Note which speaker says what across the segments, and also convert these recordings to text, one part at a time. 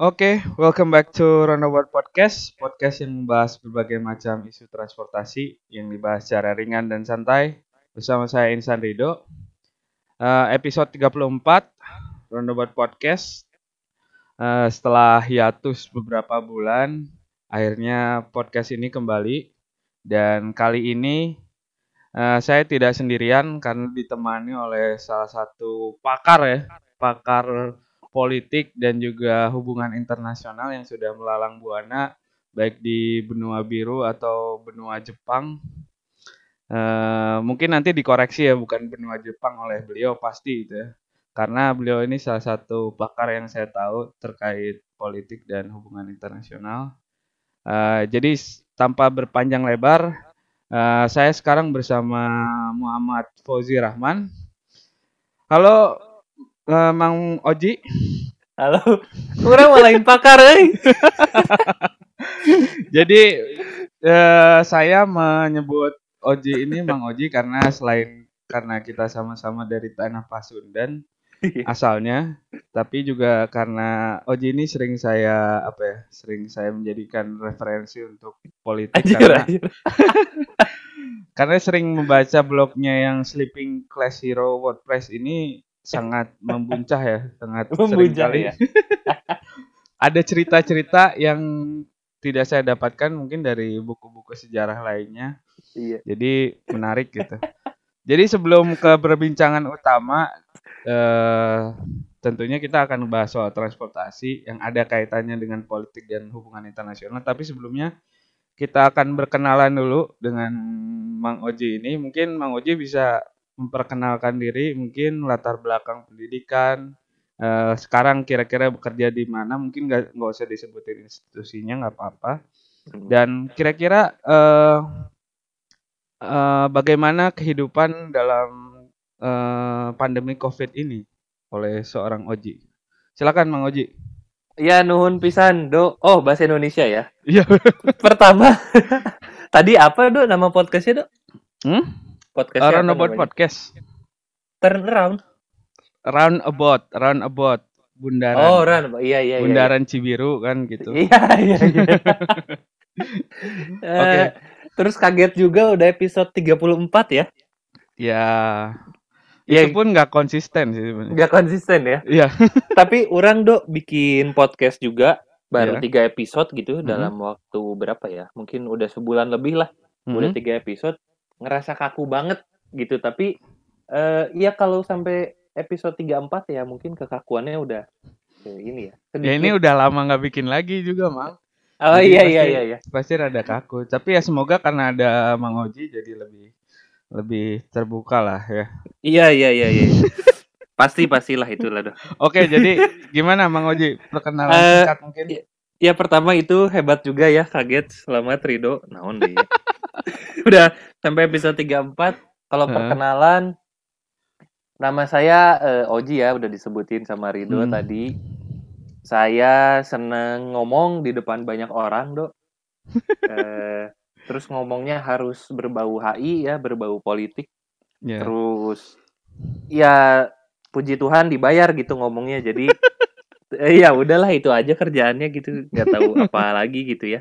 Speaker 1: Oke, welcome back to Roundabout Podcast, podcast yang membahas berbagai macam isu transportasi yang dibahas secara ringan dan santai bersama saya Insan Rido. Uh, episode 34 Roundabout Podcast. Uh, setelah hiatus beberapa bulan, akhirnya podcast ini kembali dan kali ini uh, saya tidak sendirian karena ditemani oleh salah satu pakar ya, pakar politik dan juga hubungan internasional yang sudah melalang buana baik di benua biru atau benua Jepang. Uh, mungkin nanti dikoreksi ya bukan benua Jepang oleh beliau pasti itu ya. Karena beliau ini salah satu pakar yang saya tahu terkait politik dan hubungan internasional. Uh, jadi tanpa berpanjang lebar, uh, saya sekarang bersama Muhammad Fauzi Rahman. Halo uh, Mang Oji.
Speaker 2: Halo. Kurang malain pakar, eh.
Speaker 1: Jadi uh, saya menyebut Oji ini Mang Oji karena selain karena kita sama-sama dari tanah Pasundan asalnya, tapi juga karena Oji ini sering saya apa ya, sering saya menjadikan referensi untuk politik
Speaker 2: Anjir,
Speaker 1: karena
Speaker 2: anjir.
Speaker 1: karena sering membaca blognya yang Sleeping Class Hero WordPress ini sangat membuncah ya, sangat sering
Speaker 2: Membuncah
Speaker 1: kali.
Speaker 2: ya.
Speaker 1: Ada cerita-cerita yang tidak saya dapatkan mungkin dari buku-buku sejarah lainnya.
Speaker 2: Iya.
Speaker 1: Jadi menarik gitu. Jadi sebelum ke perbincangan utama, eh, tentunya kita akan bahas soal transportasi yang ada kaitannya dengan politik dan hubungan internasional. Tapi sebelumnya kita akan berkenalan dulu dengan Mang Oji ini. Mungkin Mang Oji bisa memperkenalkan diri, mungkin latar belakang pendidikan. eh, sekarang kira-kira bekerja di mana? Mungkin nggak nggak usah disebutin institusinya, nggak apa-apa. Dan kira-kira eh, eh, bagaimana kehidupan dalam eh, pandemi COVID ini oleh seorang Oji? Silakan Mang Oji.
Speaker 2: Ya nuhun pisan, Do. Oh, bahasa Indonesia ya.
Speaker 1: Iya.
Speaker 2: Pertama, tadi apa, Do, nama podcastnya, Do?
Speaker 1: Hmm?
Speaker 2: Podcastnya apa
Speaker 1: Roundabout podcast.
Speaker 2: Turn around.
Speaker 1: Roundabout, roundabout. Bundaran.
Speaker 2: Oh, run. Iya, iya, iya.
Speaker 1: Bundaran Cibiru kan gitu.
Speaker 2: Iya, iya, iya. Eh,
Speaker 1: Oke.
Speaker 2: Terus kaget juga udah episode 34 ya.
Speaker 1: Ya.
Speaker 2: Ya.
Speaker 1: Itu pun nggak konsisten sih sebenarnya.
Speaker 2: Nggak konsisten ya.
Speaker 1: Iya.
Speaker 2: Tapi orang, Do, bikin podcast juga. Baru
Speaker 1: Iya.
Speaker 2: tiga episode gitu
Speaker 1: Mhm.
Speaker 2: dalam waktu berapa ya? Mungkin udah sebulan lebih lah. udah
Speaker 1: Mhm.
Speaker 2: tiga episode ngerasa kaku banget gitu tapi eh ya kalau sampai episode 34 ya mungkin kekakuannya udah ini ya
Speaker 1: Ya ini udah lama nggak bikin lagi juga, Mang.
Speaker 2: oh
Speaker 1: jadi
Speaker 2: iya
Speaker 1: pasti-
Speaker 2: iya iya iya
Speaker 1: Pasti rada kaku. Tapi ya semoga karena ada Mang Oji jadi lebih lebih terbuka lah ya.
Speaker 2: iya iya iya iya pasti pastilah itulah doh
Speaker 1: Oke, jadi gimana Mang Oji? Perkenalan
Speaker 2: Eh,
Speaker 1: singkat mungkin.
Speaker 2: Ya pertama itu hebat juga ya kaget selamat Rido naon deh. Udah sampai episode 34 kalau perkenalan nama saya eh, Oji ya udah disebutin sama Rido
Speaker 1: Hmm.
Speaker 2: tadi. Saya seneng ngomong di depan banyak orang dok. Eh, terus ngomongnya harus berbau HI ya berbau politik.
Speaker 1: Ya.
Speaker 2: terus ya puji Tuhan dibayar gitu ngomongnya jadi eh, ya udahlah itu aja kerjaannya gitu nggak tahu apa lagi gitu ya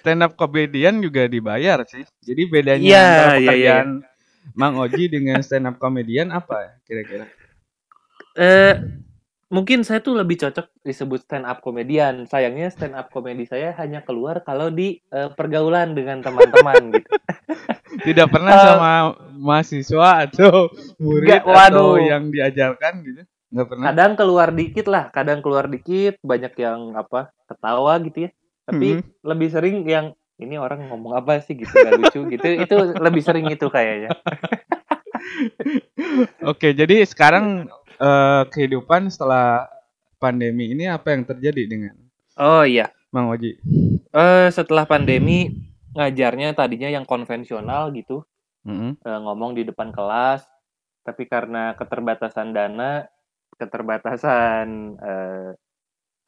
Speaker 1: Stand up comedian juga dibayar sih. Jadi bedanya
Speaker 2: Iya,
Speaker 1: antara
Speaker 2: iya, iya.
Speaker 1: pekerjaan Mang Oji dengan stand up comedian apa ya kira-kira?
Speaker 2: eh mungkin saya tuh lebih cocok disebut stand up komedian sayangnya stand up komedi saya hanya keluar kalau di eh, pergaulan dengan teman-teman gitu
Speaker 1: Tidak pernah
Speaker 2: Eh,
Speaker 1: sama mahasiswa atau murid
Speaker 2: Nggak, waduh.
Speaker 1: atau yang diajarkan gitu? Nggak pernah.
Speaker 2: kadang keluar dikit lah kadang keluar dikit banyak yang apa ketawa gitu ya tapi
Speaker 1: Mhm.
Speaker 2: lebih sering yang ini orang ngomong apa sih gitu gak lucu gitu itu lebih sering itu kayaknya
Speaker 1: Oke, jadi sekarang eh, kehidupan setelah pandemi ini apa yang terjadi dengan
Speaker 2: oh iya
Speaker 1: Mang Oji?
Speaker 2: eh setelah pandemi ngajarnya tadinya yang konvensional gitu
Speaker 1: Mhm.
Speaker 2: eh, ngomong di depan kelas tapi karena keterbatasan dana keterbatasan eh,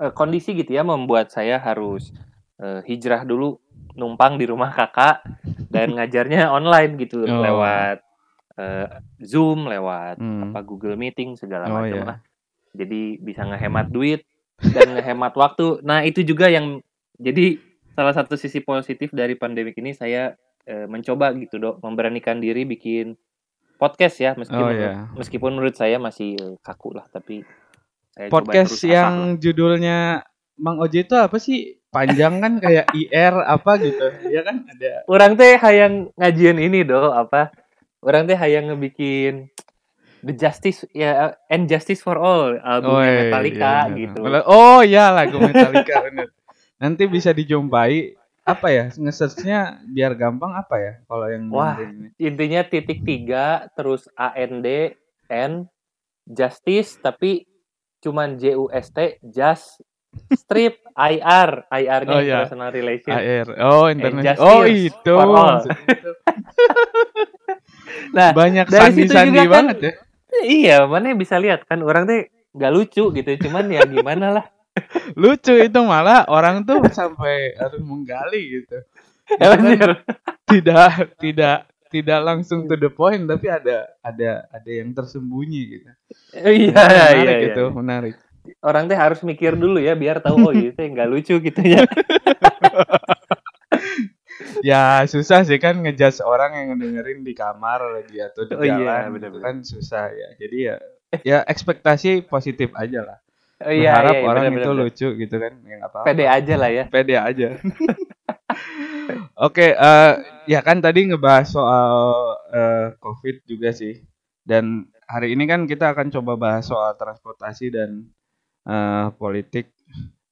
Speaker 2: eh, kondisi gitu ya membuat saya harus eh, hijrah dulu numpang di rumah kakak dan ngajarnya online gitu
Speaker 1: Oh.
Speaker 2: lewat eh, Zoom lewat
Speaker 1: Hmm.
Speaker 2: apa Google Meeting segala
Speaker 1: Oh,
Speaker 2: macam
Speaker 1: iya.
Speaker 2: lah jadi bisa ngehemat duit dan ngehemat waktu. Nah, itu juga yang jadi salah satu sisi positif dari pandemik ini saya eh, mencoba gitu, Dok, memberanikan diri bikin podcast ya, meski
Speaker 1: Oh, ya.
Speaker 2: meskipun menurut saya masih kaku lah, tapi saya
Speaker 1: Podcast yang
Speaker 2: lah.
Speaker 1: judulnya Mang Oji itu apa sih? Panjang kan kayak IR apa gitu. Ya kan ada.
Speaker 2: orang teh hayang ngajian ini do apa orang teh hayang ngebikin The Justice ya and Justice for All albumnya
Speaker 1: iya,
Speaker 2: Metallica
Speaker 1: iya, iya.
Speaker 2: gitu.
Speaker 1: Oh iya lagu Metallica. Nanti bisa dijumpai apa ya nge-searchnya biar gampang apa ya kalau yang
Speaker 2: Wah.
Speaker 1: ini.
Speaker 2: Intinya titik tiga terus A N D N Justice tapi cuman J U S T Just Strip I R I R-nya
Speaker 1: Oh, iya.
Speaker 2: personal relation.
Speaker 1: AR. Oh, internet. Oh, itu.
Speaker 2: Nah,
Speaker 1: Banyak
Speaker 2: dari situ
Speaker 1: sandi-sandi
Speaker 2: juga kan-
Speaker 1: banget ya.
Speaker 2: iya, mana bisa lihat kan orang teh nggak lucu gitu, cuman ya gimana lah.
Speaker 1: Lucu itu malah orang tuh sampai harus menggali gitu.
Speaker 2: Bener.
Speaker 1: Tidak tidak tidak langsung to the point tapi ada ada ada yang tersembunyi gitu.
Speaker 2: Iya,
Speaker 1: menarik
Speaker 2: iya, iya.
Speaker 1: itu, menarik.
Speaker 2: Orang teh harus mikir dulu ya biar tahu oh itu nggak lucu gitu ya.
Speaker 1: Ya susah sih kan ngejudge orang yang ngedengerin di kamar lagi atau di
Speaker 2: Oh iya,
Speaker 1: jalan gitu
Speaker 2: bener-bener.
Speaker 1: kan susah ya. Jadi ya ya ekspektasi positif aja lah.
Speaker 2: Oh, iya,
Speaker 1: Berharap
Speaker 2: iya, iya,
Speaker 1: orang
Speaker 2: bener,
Speaker 1: itu
Speaker 2: bener.
Speaker 1: lucu gitu kan. Ya nggak apa-apa.
Speaker 2: Pede aja lah ya.
Speaker 1: Pede aja. Oke, eh, ya kan tadi ngebahas soal eh, COVID juga sih. Dan hari ini kan kita akan coba bahas soal transportasi dan eh, politik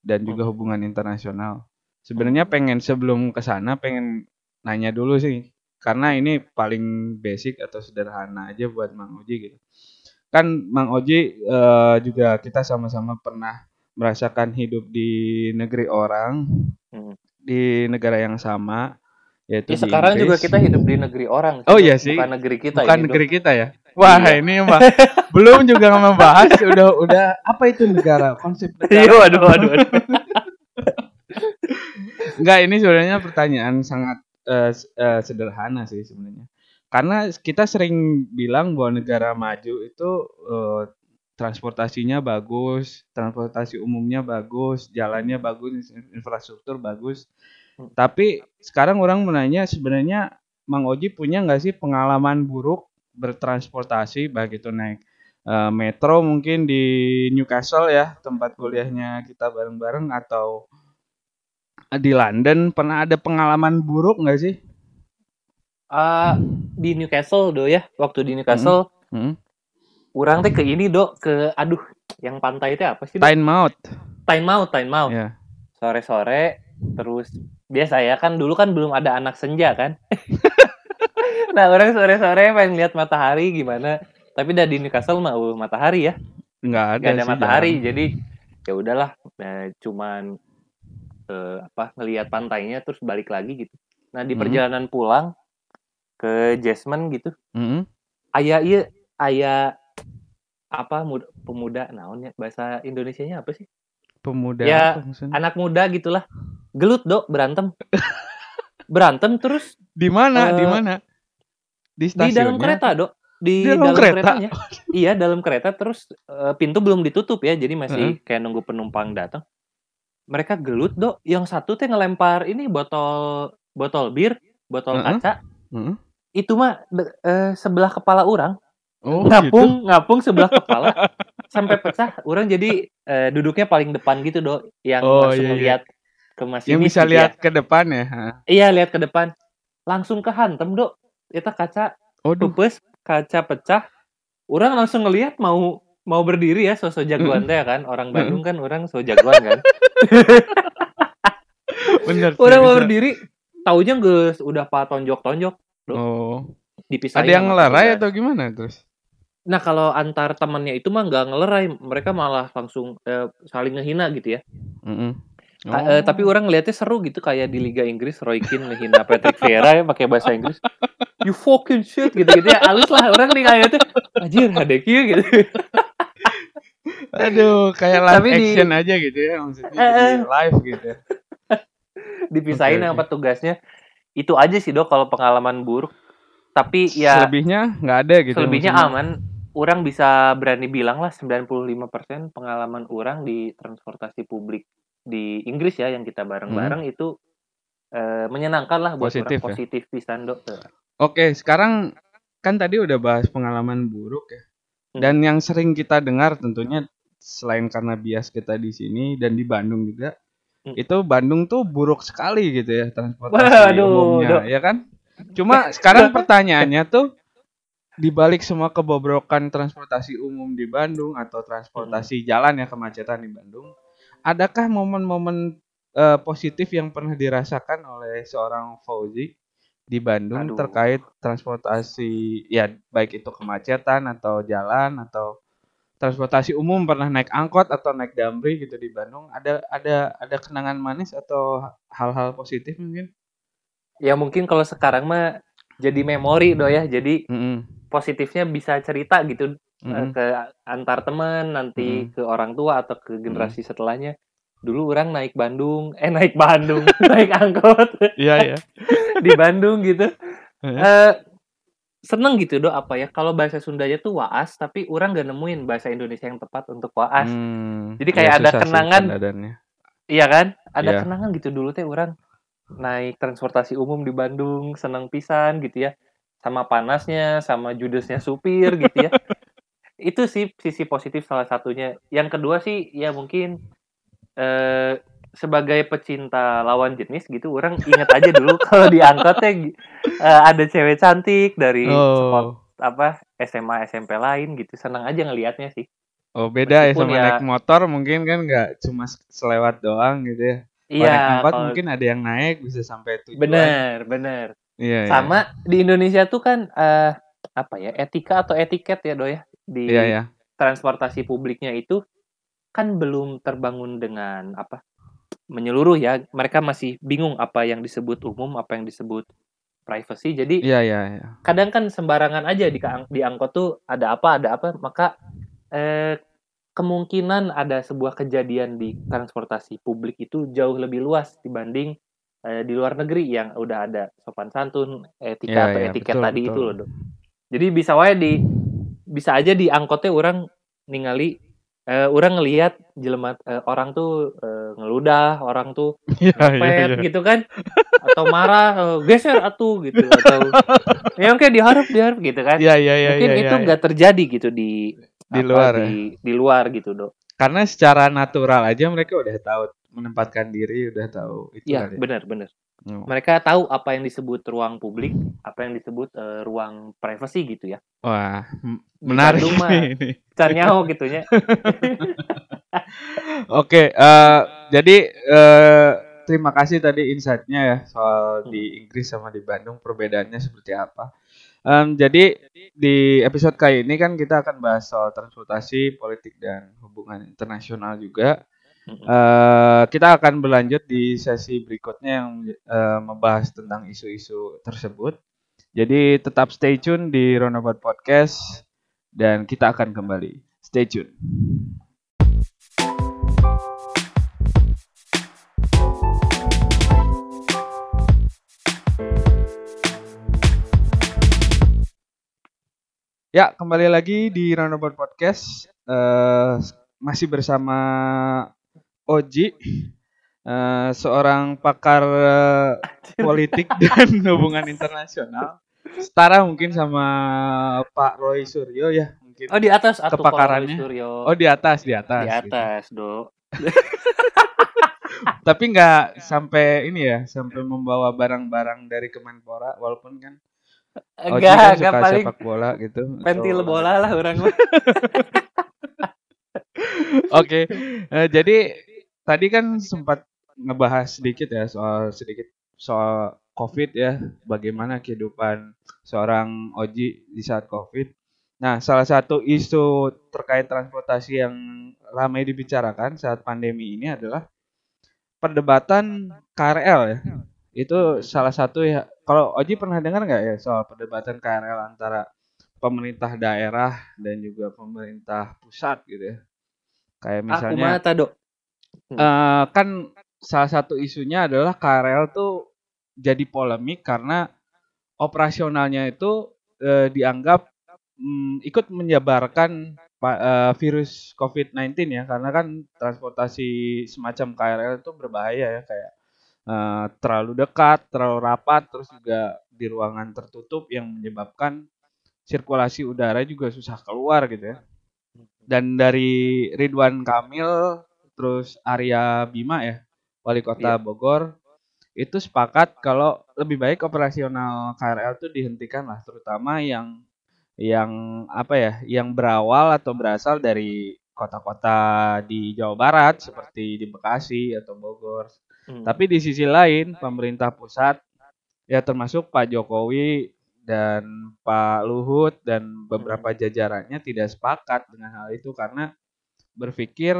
Speaker 1: dan juga hubungan internasional. Sebenarnya pengen sebelum ke sana pengen nanya dulu sih. Karena ini paling basic atau sederhana aja buat Mang Oji gitu. Kan Mang Oji eh, juga kita sama-sama pernah merasakan hidup di negeri orang
Speaker 2: Hmm.
Speaker 1: di negara yang sama yaitu
Speaker 2: Ya, sekarang juga
Speaker 1: Inggris.
Speaker 2: kita hidup di negeri orang.
Speaker 1: Oh, iya sih.
Speaker 2: Bukan negeri kita
Speaker 1: bukan
Speaker 2: ini, Dok.
Speaker 1: negeri kita ya wah
Speaker 2: Iya.
Speaker 1: ini mah belum juga membahas udah udah apa itu negara konsep
Speaker 2: Iya,
Speaker 1: negara
Speaker 2: waduh, waduh, waduh.
Speaker 1: enggak ini sebenarnya pertanyaan sangat s- eh, sederhana sih sebenarnya karena kita sering bilang bahwa negara maju itu eh, transportasinya bagus transportasi umumnya bagus jalannya bagus infrastruktur bagus
Speaker 2: Hmm.
Speaker 1: tapi sekarang orang menanya sebenarnya Mang Oji punya nggak sih pengalaman buruk bertransportasi baik itu naik eh, metro mungkin di Newcastle ya tempat kuliahnya kita bareng-bareng atau di London pernah ada pengalaman buruk nggak sih?
Speaker 2: Ah, di Newcastle do ya. Waktu di Newcastle,
Speaker 1: Hmm.
Speaker 2: orang teh ke ini do ke aduh, yang pantai itu apa sih? Do?
Speaker 1: Time out.
Speaker 2: Time out, time out.
Speaker 1: Ya.
Speaker 2: Sore-sore terus biasa ya kan dulu kan belum ada anak senja kan. nah, orang sore-sore pengen lihat matahari gimana. Tapi udah di Newcastle mah uh, matahari ya.
Speaker 1: Nggak ada,
Speaker 2: Gak ada
Speaker 1: sih,
Speaker 2: matahari jadi ya udahlah nah, cuman eh, apa ngelihat pantainya terus balik lagi gitu nah di
Speaker 1: Mhm.
Speaker 2: perjalanan pulang ke Jasmine gitu.
Speaker 1: Mm-mm.
Speaker 2: ayah iya ayah apa muda, pemuda naonnya bahasa Indonesianya apa sih?
Speaker 1: Pemuda
Speaker 2: Ya,
Speaker 1: apa
Speaker 2: anak muda gitulah. Gelut dok berantem. Berantem terus.
Speaker 1: Di mana?
Speaker 2: eh,
Speaker 1: di mana? Di
Speaker 2: di dalam kereta dok. Di,
Speaker 1: Di dalam
Speaker 2: dalam,
Speaker 1: kereta?
Speaker 2: keretanya. Iya dalam kereta terus eh, pintu belum ditutup ya jadi masih kayak nunggu penumpang datang. Mereka gelut dok. Yang satu teh ngelempar ini botol botol bir botol
Speaker 1: Heeh.
Speaker 2: kaca.
Speaker 1: Mm.
Speaker 2: Itu mah de- eh, sebelah kepala orang
Speaker 1: Oh,
Speaker 2: ngapung ngapung sebelah kepala sampai pecah orang jadi eh, duduknya paling depan gitu dok yang
Speaker 1: Oh,
Speaker 2: langsung
Speaker 1: iya, iya.
Speaker 2: ngeliat ke
Speaker 1: gitu.
Speaker 2: masinis
Speaker 1: Yang bisa
Speaker 2: gitu ya.
Speaker 1: lihat ke depan ya. Ha.
Speaker 2: iya lihat ke depan langsung kehantem dok kita kaca
Speaker 1: Oh,
Speaker 2: tupes kaca pecah orang langsung ngelihat mau mau berdiri ya sosok jagoan teh kan orang Bandung kan orang so jagoan kan
Speaker 1: Bener.
Speaker 2: orang mau berdiri taunya geus udah pak tonjok tonjok
Speaker 1: Oh.
Speaker 2: dipisahin
Speaker 1: Ada yang ngelerai atau gimana terus?
Speaker 2: nah kalau antar temannya itu mah nggak ngelerai mereka malah langsung eh, saling ngehina gitu ya
Speaker 1: Mm-mm.
Speaker 2: Ka- eh, tapi orang ngeliatnya seru gitu kayak di Liga Inggris Roy Keane ngehina Patrick Vieira ya pakai bahasa Inggris you fucking shit gitu-gitu ya halus lah orang nih kayak tuh anjir hadeki gitu
Speaker 1: Aduh, kayak live
Speaker 2: Tapi di-
Speaker 1: action aja gitu ya maksudnya
Speaker 2: eh.
Speaker 1: live gitu.
Speaker 2: dipisahin
Speaker 1: Oke,
Speaker 2: sama
Speaker 1: oke.
Speaker 2: petugasnya itu aja sih dok kalau pengalaman buruk tapi ya
Speaker 1: Selebihnya nggak ada gitu.
Speaker 2: selebihnya
Speaker 1: maksudnya.
Speaker 2: aman orang bisa berani bilang lah 95% pengalaman orang di transportasi publik di Inggris ya yang kita bareng-bareng itu eh, menyenangkan lah buat
Speaker 1: Positif ya?
Speaker 2: orang positif pisan dok.
Speaker 1: Oke, sekarang kan tadi udah bahas pengalaman buruk ya.
Speaker 2: Hmm.
Speaker 1: Dan yang sering kita dengar tentunya selain karena bias kita di sini dan di Bandung juga,
Speaker 2: Hmm.
Speaker 1: Itu Bandung tuh buruk sekali gitu ya transportasi
Speaker 2: Waduh,
Speaker 1: umumnya,
Speaker 2: Dok.
Speaker 1: ya kan? Cuma sekarang pertanyaannya tuh di balik semua kebobrokan transportasi umum di Bandung atau transportasi
Speaker 2: Hmm.
Speaker 1: jalan ya kemacetan di Bandung, adakah momen-momen eh, positif yang pernah dirasakan oleh seorang Fauzi di Bandung
Speaker 2: Aduh.
Speaker 1: terkait transportasi ya baik itu kemacetan atau jalan atau transportasi umum pernah naik angkot atau naik damri gitu di Bandung ada ada ada kenangan manis atau hal-hal positif mungkin
Speaker 2: Ya mungkin kalau sekarang mah jadi memori do ya. Jadi
Speaker 1: Mm-mm.
Speaker 2: positifnya bisa cerita gitu eh,
Speaker 1: Mm-mm.
Speaker 2: ke antar teman nanti
Speaker 1: Mm.
Speaker 2: ke orang tua atau ke generasi setelahnya. Dulu orang naik Bandung, eh naik Bandung, naik angkot
Speaker 1: iya iya
Speaker 2: di Bandung gitu.
Speaker 1: Heeh.
Speaker 2: Seneng gitu do apa ya kalau bahasa Sundanya tuh waas tapi orang gak nemuin bahasa Indonesia yang tepat untuk waas
Speaker 1: Hmm,
Speaker 2: Jadi kayak
Speaker 1: iya,
Speaker 2: ada kenangan. iya kan ada
Speaker 1: Iya.
Speaker 2: kenangan gitu dulu teh orang naik transportasi umum di Bandung seneng pisan gitu ya sama panasnya sama judesnya supir gitu ya itu sih sisi positif salah satunya yang kedua sih ya mungkin eh sebagai pecinta lawan jenis gitu orang inget aja dulu kalau di angkotnya eh, ada cewek cantik dari spot
Speaker 1: Oh.
Speaker 2: apa SMA SMP lain gitu senang aja ngelihatnya sih
Speaker 1: Oh beda ya sama
Speaker 2: ya-
Speaker 1: naik motor mungkin kan nggak cuma selewat doang gitu ya. Kalau naik
Speaker 2: iya
Speaker 1: angkot
Speaker 2: kalau-
Speaker 1: mungkin ada yang naik bisa sampai tujuan.
Speaker 2: bener bener
Speaker 1: Iya, iya.
Speaker 2: sama di Indonesia tuh kan eh, apa ya etika atau etiket ya do ya di
Speaker 1: Iya ya.
Speaker 2: transportasi publiknya itu kan belum terbangun dengan apa menyeluruh ya mereka masih bingung apa yang disebut umum apa yang disebut privacy jadi
Speaker 1: Iya iya iya.
Speaker 2: kadang kan sembarangan aja di di angkot tuh ada apa ada apa maka eh, kemungkinan ada sebuah kejadian di transportasi publik itu jauh lebih luas dibanding eh, di luar negeri yang udah ada sopan santun etika
Speaker 1: Iya,
Speaker 2: atau
Speaker 1: iya,
Speaker 2: etiket
Speaker 1: betul,
Speaker 2: tadi
Speaker 1: betul.
Speaker 2: itu loh Dok. jadi bisa wae di bisa aja di angkotnya orang ningali eh, orang ngelihat jelema eh, orang tuh eh, ngeludah orang tuh
Speaker 1: Iya iya
Speaker 2: pet
Speaker 1: iya.
Speaker 2: gitu kan atau marah eh, geser atuh gitu atau yang kayak diharap diharap gitu kan
Speaker 1: Iya iya iya.
Speaker 2: mungkin
Speaker 1: iya,
Speaker 2: itu
Speaker 1: iya.
Speaker 2: nggak terjadi gitu di
Speaker 1: Di
Speaker 2: apa,
Speaker 1: luar ya?
Speaker 2: di, di luar gitu dok
Speaker 1: Karena secara natural aja mereka udah tahu menempatkan diri, udah tahu itu kali ya.
Speaker 2: benar benar
Speaker 1: Hmm.
Speaker 2: mereka tahu apa yang disebut ruang publik apa yang disebut eh, ruang privasi gitu ya
Speaker 1: Wah, menarik
Speaker 2: mah.
Speaker 1: nih ini.
Speaker 2: can nyaho gitunya
Speaker 1: Oke, eh, jadi eh, terima kasih tadi insight-nya ya soal di Inggris sama di Bandung perbedaannya seperti apa. Em, jadi di episode kali ini kan kita akan bahas soal transportasi, politik dan hubungan internasional juga. Eh, kita akan berlanjut di sesi berikutnya yang eh, membahas tentang isu-isu tersebut. Jadi tetap stay tune di Roundabout Podcast dan kita akan kembali. Stay tune. Ya, kembali lagi di Roundabout Podcast. Eh, masih bersama Oji, eh, seorang pakar eh, politik dan hubungan internasional. Setara mungkin sama Pak Roy Suryo ya, mungkin.
Speaker 2: oh di atas kalau
Speaker 1: Kepakarannya.
Speaker 2: Roy Suryo.
Speaker 1: Oh, di atas, di atas.
Speaker 2: di
Speaker 1: gitu.
Speaker 2: atas dok
Speaker 1: Tapi nggak sampai ini ya, sampai membawa barang-barang dari Kemenpora, walaupun kan
Speaker 2: enggak
Speaker 1: kan
Speaker 2: enggak paling
Speaker 1: sepak bola gitu.
Speaker 2: pentil
Speaker 1: atau-
Speaker 2: bola lah orang
Speaker 1: Oke, eh, jadi tadi kan sempat ngebahas sedikit ya soal sedikit soal COVID ya, bagaimana kehidupan seorang Oji di saat COVID. Nah, salah satu isu terkait transportasi yang ramai dibicarakan saat pandemi ini adalah perdebatan KRL ya. Itu salah satu ya. Kalau Oji pernah dengar nggak ya soal perdebatan KRL antara pemerintah daerah dan juga pemerintah pusat gitu ya? Kayak
Speaker 2: aku
Speaker 1: misalnya
Speaker 2: mata dok
Speaker 1: eh, kan salah satu isunya adalah KRL tuh jadi polemik karena operasionalnya itu eh, dianggap mm, ikut menyebarkan eh, virus COVID-19 ya. Karena kan transportasi semacam KRL itu berbahaya ya kayak eh, terlalu dekat, terlalu rapat, terus juga di ruangan tertutup yang menyebabkan sirkulasi udara juga susah keluar gitu ya. Dan dari Ridwan Kamil terus Arya Bima ya, wali kota
Speaker 2: Iya.
Speaker 1: Bogor itu sepakat kalau lebih baik operasional KRL itu dihentikan lah, terutama yang yang apa ya, yang berawal atau berasal dari kota-kota di Jawa Barat seperti di Bekasi atau Bogor.
Speaker 2: Hmm.
Speaker 1: Tapi di sisi lain, pemerintah pusat ya termasuk Pak Jokowi dan Pak Luhut dan beberapa jajarannya tidak sepakat dengan hal itu karena berpikir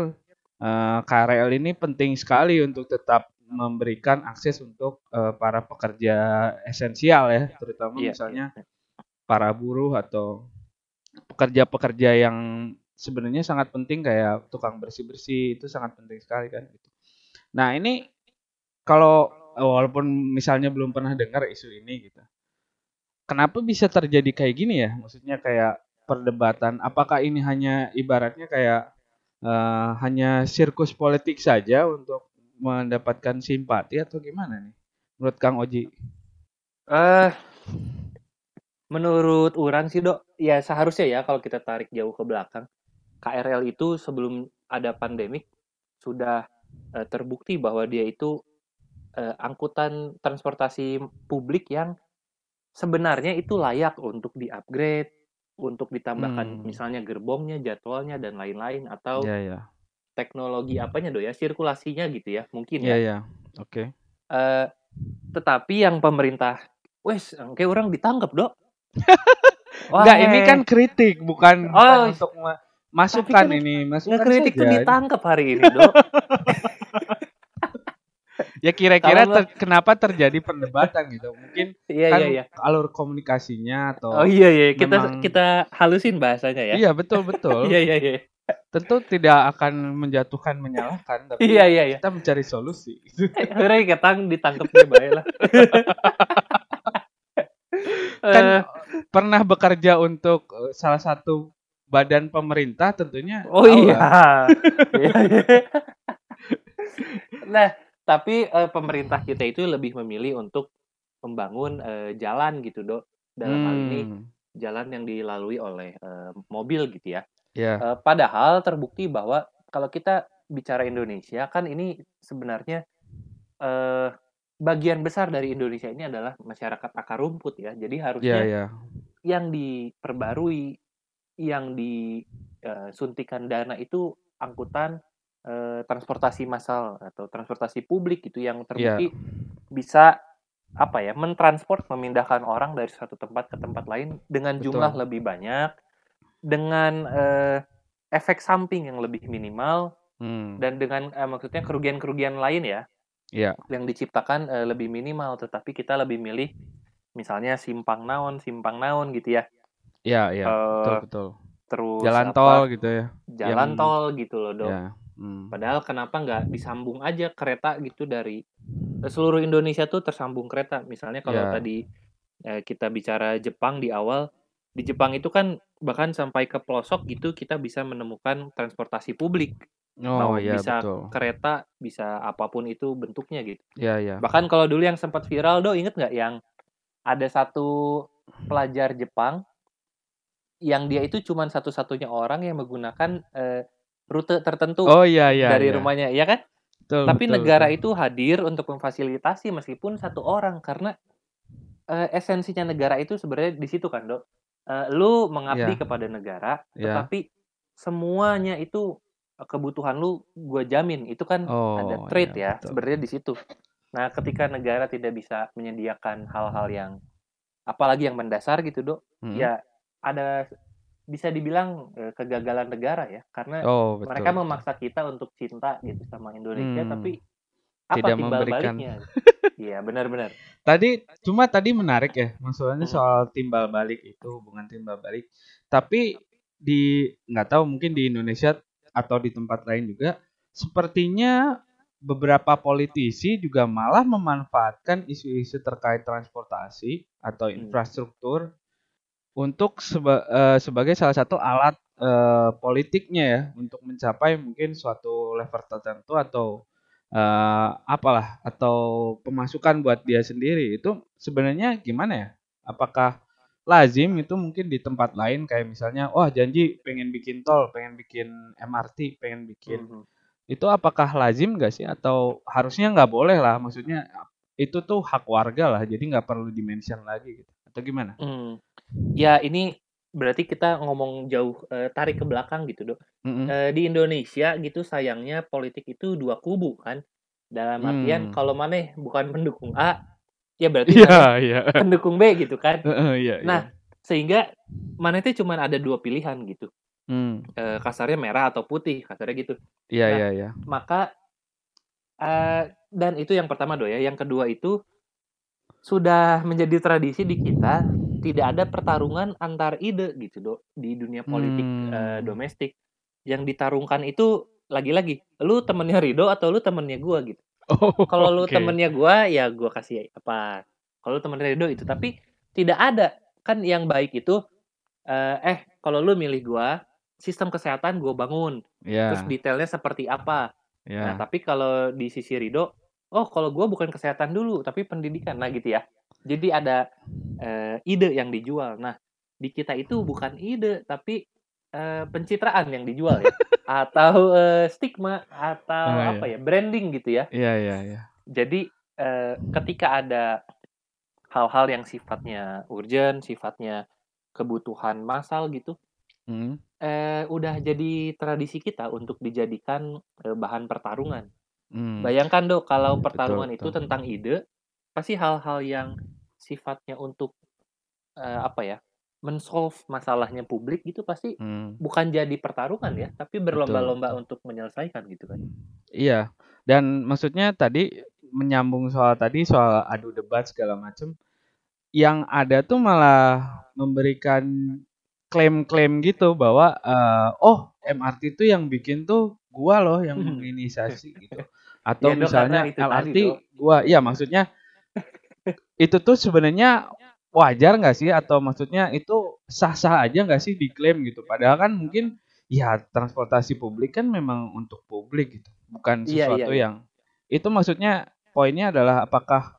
Speaker 1: eh, KRL ini penting sekali untuk tetap memberikan akses untuk eh, para pekerja esensial ya, terutama
Speaker 2: Iya,
Speaker 1: misalnya
Speaker 2: iya.
Speaker 1: para buruh atau pekerja-pekerja yang sebenarnya sangat penting kayak tukang bersih-bersih itu sangat penting sekali kan gitu. Nah, ini kalau walaupun misalnya belum pernah dengar isu ini gitu. Kenapa bisa terjadi kayak gini ya? Maksudnya kayak perdebatan apakah ini hanya ibaratnya kayak eh, hanya sirkus politik saja untuk mendapatkan simpati atau gimana nih? Menurut Kang Oji?
Speaker 2: Eh, menurut orang sih dok, ya seharusnya ya kalau kita tarik jauh ke belakang, KRL itu sebelum ada pandemik sudah eh, terbukti bahwa dia itu eh, angkutan transportasi publik yang sebenarnya itu layak untuk di-upgrade, untuk ditambahkan
Speaker 1: Hmm.
Speaker 2: misalnya gerbongnya, jadwalnya dan lain-lain atau
Speaker 1: Ya ya.
Speaker 2: teknologi apanya dok ya, sirkulasinya gitu ya, mungkin
Speaker 1: Ya
Speaker 2: ya.
Speaker 1: ya. Oke.
Speaker 2: Eh, tetapi yang pemerintah, wes, kayak orang ditangkap dok.
Speaker 1: Enggak, ini
Speaker 2: Wah,
Speaker 1: kan kritik, bukan,
Speaker 2: Oh,
Speaker 1: bukan untuk ma- masukan
Speaker 2: kan
Speaker 1: ini, masukan
Speaker 2: ngekritik tuh ditangkap hari ini dok.
Speaker 1: Ya kira-kira ter- kenapa terjadi perdebatan gitu? Mungkin
Speaker 2: Iya
Speaker 1: kan
Speaker 2: iya iya.
Speaker 1: alur komunikasinya atau
Speaker 2: Oh iya iya, kita
Speaker 1: memang-
Speaker 2: kita halusin bahasanya ya.
Speaker 1: Iya, betul betul.
Speaker 2: Iya iya iya.
Speaker 1: Tentu tidak akan menjatuhkan menyalahkan, tapi
Speaker 2: Iya iya iya.
Speaker 1: kita mencari solusi.
Speaker 2: Hari ketang ditangkap dia baik lah.
Speaker 1: kan
Speaker 2: Eh,
Speaker 1: pernah bekerja untuk eh, salah satu badan pemerintah tentunya
Speaker 2: oh iya.
Speaker 1: lah.
Speaker 2: Iya, iya. nah, tapi eh, pemerintah kita itu lebih memilih untuk membangun eh, jalan gitu, Dok. Dalam hal ini
Speaker 1: Hmm,
Speaker 2: jalan yang dilalui oleh eh, mobil gitu ya.
Speaker 1: ya.
Speaker 2: Eh, padahal terbukti bahwa kalau kita bicara Indonesia kan ini sebenarnya eh, bagian besar dari Indonesia ini adalah masyarakat akar rumput ya. Jadi
Speaker 1: Ya
Speaker 2: harusnya
Speaker 1: ya.
Speaker 2: yang diperbarui, yang disuntikan dana itu angkutan eh, transportasi massal atau transportasi publik gitu yang terbukti bisa apa ya mentransport memindahkan orang dari satu tempat ke tempat lain dengan
Speaker 1: Betul.
Speaker 2: jumlah lebih banyak dengan eh, efek samping yang lebih minimal
Speaker 1: Hmm,
Speaker 2: dan dengan eh, maksudnya kerugian-kerugian lain ya
Speaker 1: ya.
Speaker 2: yang diciptakan eh, lebih minimal tetapi kita lebih milih misalnya simpang naon simpang naon gitu ya
Speaker 1: Ya ya. Betul
Speaker 2: Eh,
Speaker 1: betul.
Speaker 2: terus
Speaker 1: Jalan
Speaker 2: apa,
Speaker 1: tol gitu ya.
Speaker 2: jalan
Speaker 1: yang-
Speaker 2: tol gitu loh dok
Speaker 1: Ya. Hmm.
Speaker 2: padahal kenapa nggak disambung aja kereta gitu dari eh, seluruh Indonesia tuh tersambung kereta misalnya kalau
Speaker 1: Ya.
Speaker 2: tadi eh, kita bicara Jepang di awal di Jepang itu kan bahkan sampai ke pelosok gitu kita bisa menemukan transportasi publik
Speaker 1: Oh
Speaker 2: Mau
Speaker 1: ya
Speaker 2: bisa
Speaker 1: betul.
Speaker 2: kereta bisa apa pun itu bentuknya gitu
Speaker 1: Ya ya.
Speaker 2: bahkan kalau dulu yang sempat viral do inget nggak yang ada satu pelajar Jepang yang dia itu cuma satu-satunya orang yang menggunakan eh, rute tertentu
Speaker 1: Oh iya iya.
Speaker 2: dari
Speaker 1: iya.
Speaker 2: rumahnya ya kan
Speaker 1: Betul,
Speaker 2: tapi
Speaker 1: betul,
Speaker 2: negara
Speaker 1: betul.
Speaker 2: itu hadir untuk memfasilitasi meskipun satu orang karena eh, esensinya negara itu sebenarnya di situ kan dok Eh, lu mengabdi
Speaker 1: Iya.
Speaker 2: kepada negara
Speaker 1: Iya.
Speaker 2: tetapi semuanya itu kebutuhan lu gue jamin itu kan
Speaker 1: Oh,
Speaker 2: ada trade
Speaker 1: iya,
Speaker 2: ya
Speaker 1: betul.
Speaker 2: sebenarnya di situ nah ketika negara tidak bisa menyediakan hal-hal yang apalagi yang mendasar gitu dok
Speaker 1: Hmm.
Speaker 2: ya ada bisa dibilang eh, kegagalan negara ya karena
Speaker 1: Oh betul.
Speaker 2: mereka
Speaker 1: betul.
Speaker 2: memaksa kita untuk cinta gitu sama Indonesia
Speaker 1: Hmm.
Speaker 2: tapi apa
Speaker 1: Tidak
Speaker 2: timbal
Speaker 1: memberikan.
Speaker 2: baliknya iya benar-benar
Speaker 1: Tadi cuma tadi menarik ya, maksudnya
Speaker 2: Hmm.
Speaker 1: soal timbal balik itu hubungan timbal balik. Tapi di nggak tahu mungkin di Indonesia atau di tempat lain juga, sepertinya beberapa politisi juga malah memanfaatkan isu-isu terkait transportasi atau
Speaker 2: Hmm.
Speaker 1: Untuk seba, uh, sebagai salah satu alat uh, politiknya ya untuk mencapai mungkin suatu level tertentu atau uh, apalah atau pemasukan buat dia sendiri itu sebenarnya gimana ya? Apakah lazim itu mungkin di tempat lain kayak misalnya wah janji pengen bikin tol, pengen bikin MRT, pengen bikin mm -hmm. itu apakah lazim gak sih atau harusnya nggak boleh lah maksudnya itu tuh hak warga lah jadi nggak perlu dimention lagi gitu atau gimana?
Speaker 2: Mm ya ini berarti kita ngomong jauh uh, tarik ke belakang gitu dok. Mm-hmm. Uh, di Indonesia gitu sayangnya politik itu dua kubu kan. Dalam artian mm. kalau mana bukan pendukung A, ya berarti yeah, yeah. pendukung B gitu kan. Uh, uh, yeah, nah yeah. sehingga mana itu cuma ada dua pilihan gitu. Mm. Uh, kasarnya merah atau putih kasarnya gitu.
Speaker 1: Iya yeah, iya nah, iya.
Speaker 2: Maka uh, dan itu yang pertama do ya. Yang kedua itu sudah menjadi tradisi di kita tidak ada pertarungan antar ide gitu dok di dunia politik hmm. uh, domestik yang ditarungkan itu lagi-lagi lu temennya Rido atau lu temennya gua gitu oh, kalau lu okay. temennya gua ya gua kasih apa kalau lu temennya Rido itu tapi tidak ada kan yang baik itu uh, eh kalau lu milih gua sistem kesehatan gua bangun yeah. terus detailnya seperti apa yeah. nah tapi kalau di sisi Rido oh kalau gua bukan kesehatan dulu tapi pendidikan nah gitu ya jadi ada uh, ide yang dijual. Nah, di kita itu bukan ide tapi uh, pencitraan yang dijual ya atau uh, stigma atau oh, apa iya. ya, branding gitu ya.
Speaker 1: Iya, iya, iya.
Speaker 2: Jadi uh, ketika ada hal-hal yang sifatnya urgent, sifatnya kebutuhan massal gitu, hmm. eh, udah jadi tradisi kita untuk dijadikan eh, bahan pertarungan. Hmm. Bayangkan dok, kalau pertarungan betul, itu betul. tentang ide, pasti hal-hal yang sifatnya untuk uh, apa ya mensolve masalahnya publik gitu pasti hmm. bukan jadi pertarungan ya tapi berlomba-lomba untuk menyelesaikan gitu kan
Speaker 1: iya dan maksudnya tadi menyambung soal tadi soal adu debat segala macam yang ada tuh malah memberikan klaim-klaim gitu bahwa uh, oh MRT itu yang bikin tuh gua loh yang menginisiasi gitu. Atau ya, misalnya LRT gua iya maksudnya itu tuh sebenarnya wajar nggak sih? Atau maksudnya itu sah-sah aja nggak sih diklaim gitu? Padahal kan mungkin ya transportasi publik kan memang untuk publik gitu. Bukan iya, sesuatu iya, iya, yang itu maksudnya poinnya adalah apakah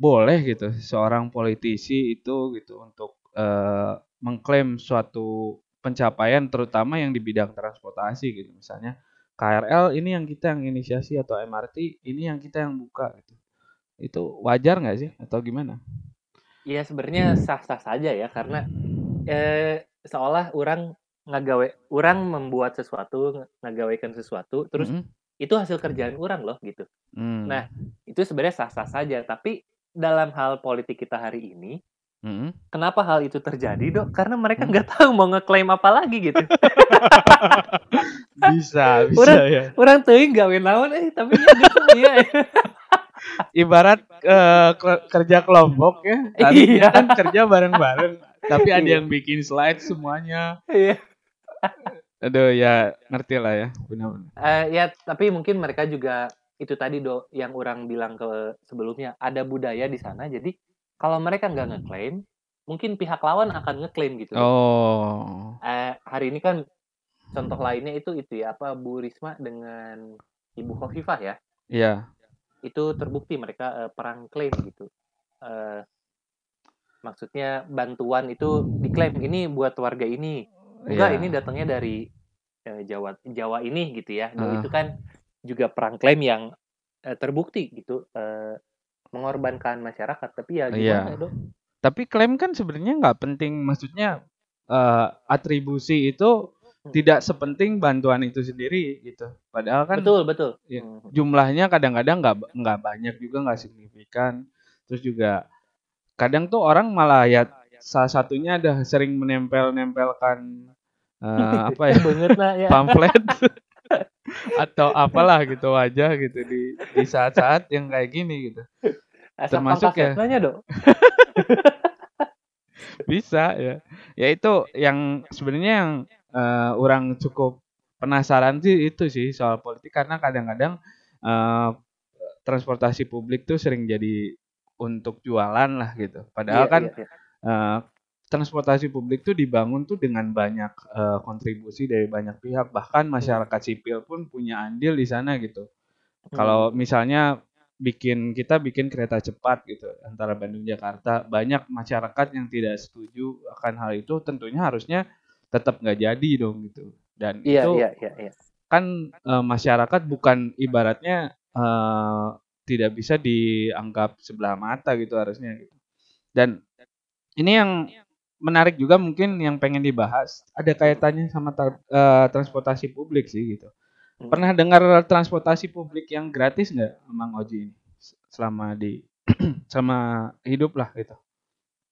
Speaker 1: boleh gitu seorang politisi itu gitu untuk uh, mengklaim suatu pencapaian terutama yang di bidang transportasi gitu. Misalnya KRL ini yang kita yang inisiasi atau MRT ini yang kita yang buka gitu itu wajar nggak sih atau gimana?
Speaker 2: Iya sebenarnya sah-sah saja ya karena eh, seolah orang ngagawe orang membuat sesuatu ngagawekan sesuatu terus mm -hmm. itu hasil kerjaan orang loh gitu. Mm. Nah itu sebenarnya sah-sah saja tapi dalam hal politik kita hari ini Mm-hmm. Kenapa hal itu terjadi, Dok? Karena mereka nggak mm. tahu mau ngeklaim apa lagi gitu.
Speaker 1: bisa, bisa
Speaker 2: orang,
Speaker 1: ya.
Speaker 2: Orang tuh nggak naon eh tapi ya,
Speaker 1: ibarat uh, kerja kelompok ya. Tadi iya. kan kerja bareng-bareng, tapi ada iya. yang bikin slide semuanya. Iya. Aduh ya ngerti lah ya benar-benar.
Speaker 2: Uh, ya tapi mungkin mereka juga itu tadi do yang orang bilang ke sebelumnya ada budaya di sana jadi kalau mereka nggak ngeklaim mungkin pihak lawan akan ngeklaim gitu.
Speaker 1: Oh.
Speaker 2: Uh, hari ini kan contoh lainnya itu itu ya apa Bu Risma dengan Ibu Khofifah ya.
Speaker 1: Iya
Speaker 2: itu terbukti mereka uh, perang klaim gitu. Uh, maksudnya bantuan itu diklaim ini buat warga ini. Enggak, yeah. ini datangnya dari uh, Jawa Jawa ini gitu ya. Uh. Itu kan juga perang klaim yang uh, terbukti gitu uh, mengorbankan masyarakat. Tapi ya gimana, yeah. Dok?
Speaker 1: Tapi klaim kan sebenarnya nggak penting. Maksudnya uh, atribusi itu. Tidak sepenting bantuan itu sendiri gitu. Padahal kan
Speaker 2: betul betul.
Speaker 1: Ya, hmm. jumlahnya kadang-kadang nggak nggak banyak juga nggak signifikan. Terus juga kadang tuh orang malah ya salah satunya ada sering menempel-nempelkan uh, apa ya, ya. pamflet atau apalah gitu aja gitu di di saat-saat yang kayak gini gitu.
Speaker 2: Asal Termasuk ya. dong.
Speaker 1: Bisa ya. Ya itu yang sebenarnya yang uh, orang cukup penasaran sih itu sih soal politik karena kadang-kadang uh, transportasi publik tuh sering jadi untuk jualan lah gitu. Padahal iya, kan iya, iya. Uh, transportasi publik tuh dibangun tuh dengan banyak eh, kontribusi dari banyak pihak bahkan masyarakat sipil pun punya andil di sana gitu. Kalau misalnya bikin kita bikin kereta cepat gitu antara Bandung Jakarta banyak masyarakat yang tidak setuju akan hal itu tentunya harusnya tetap nggak jadi dong gitu dan
Speaker 2: Iya,
Speaker 1: itu
Speaker 2: iya, iya, iya.
Speaker 1: kan eh, masyarakat bukan ibaratnya eh, tidak bisa dianggap sebelah mata gitu harusnya gitu dan ini yang menarik juga mungkin yang pengen dibahas ada kaitannya sama tra- eh, transportasi publik sih gitu
Speaker 2: Hmm.
Speaker 1: pernah dengar transportasi publik yang gratis nggak Mang Oji ini selama di sama hidup lah gitu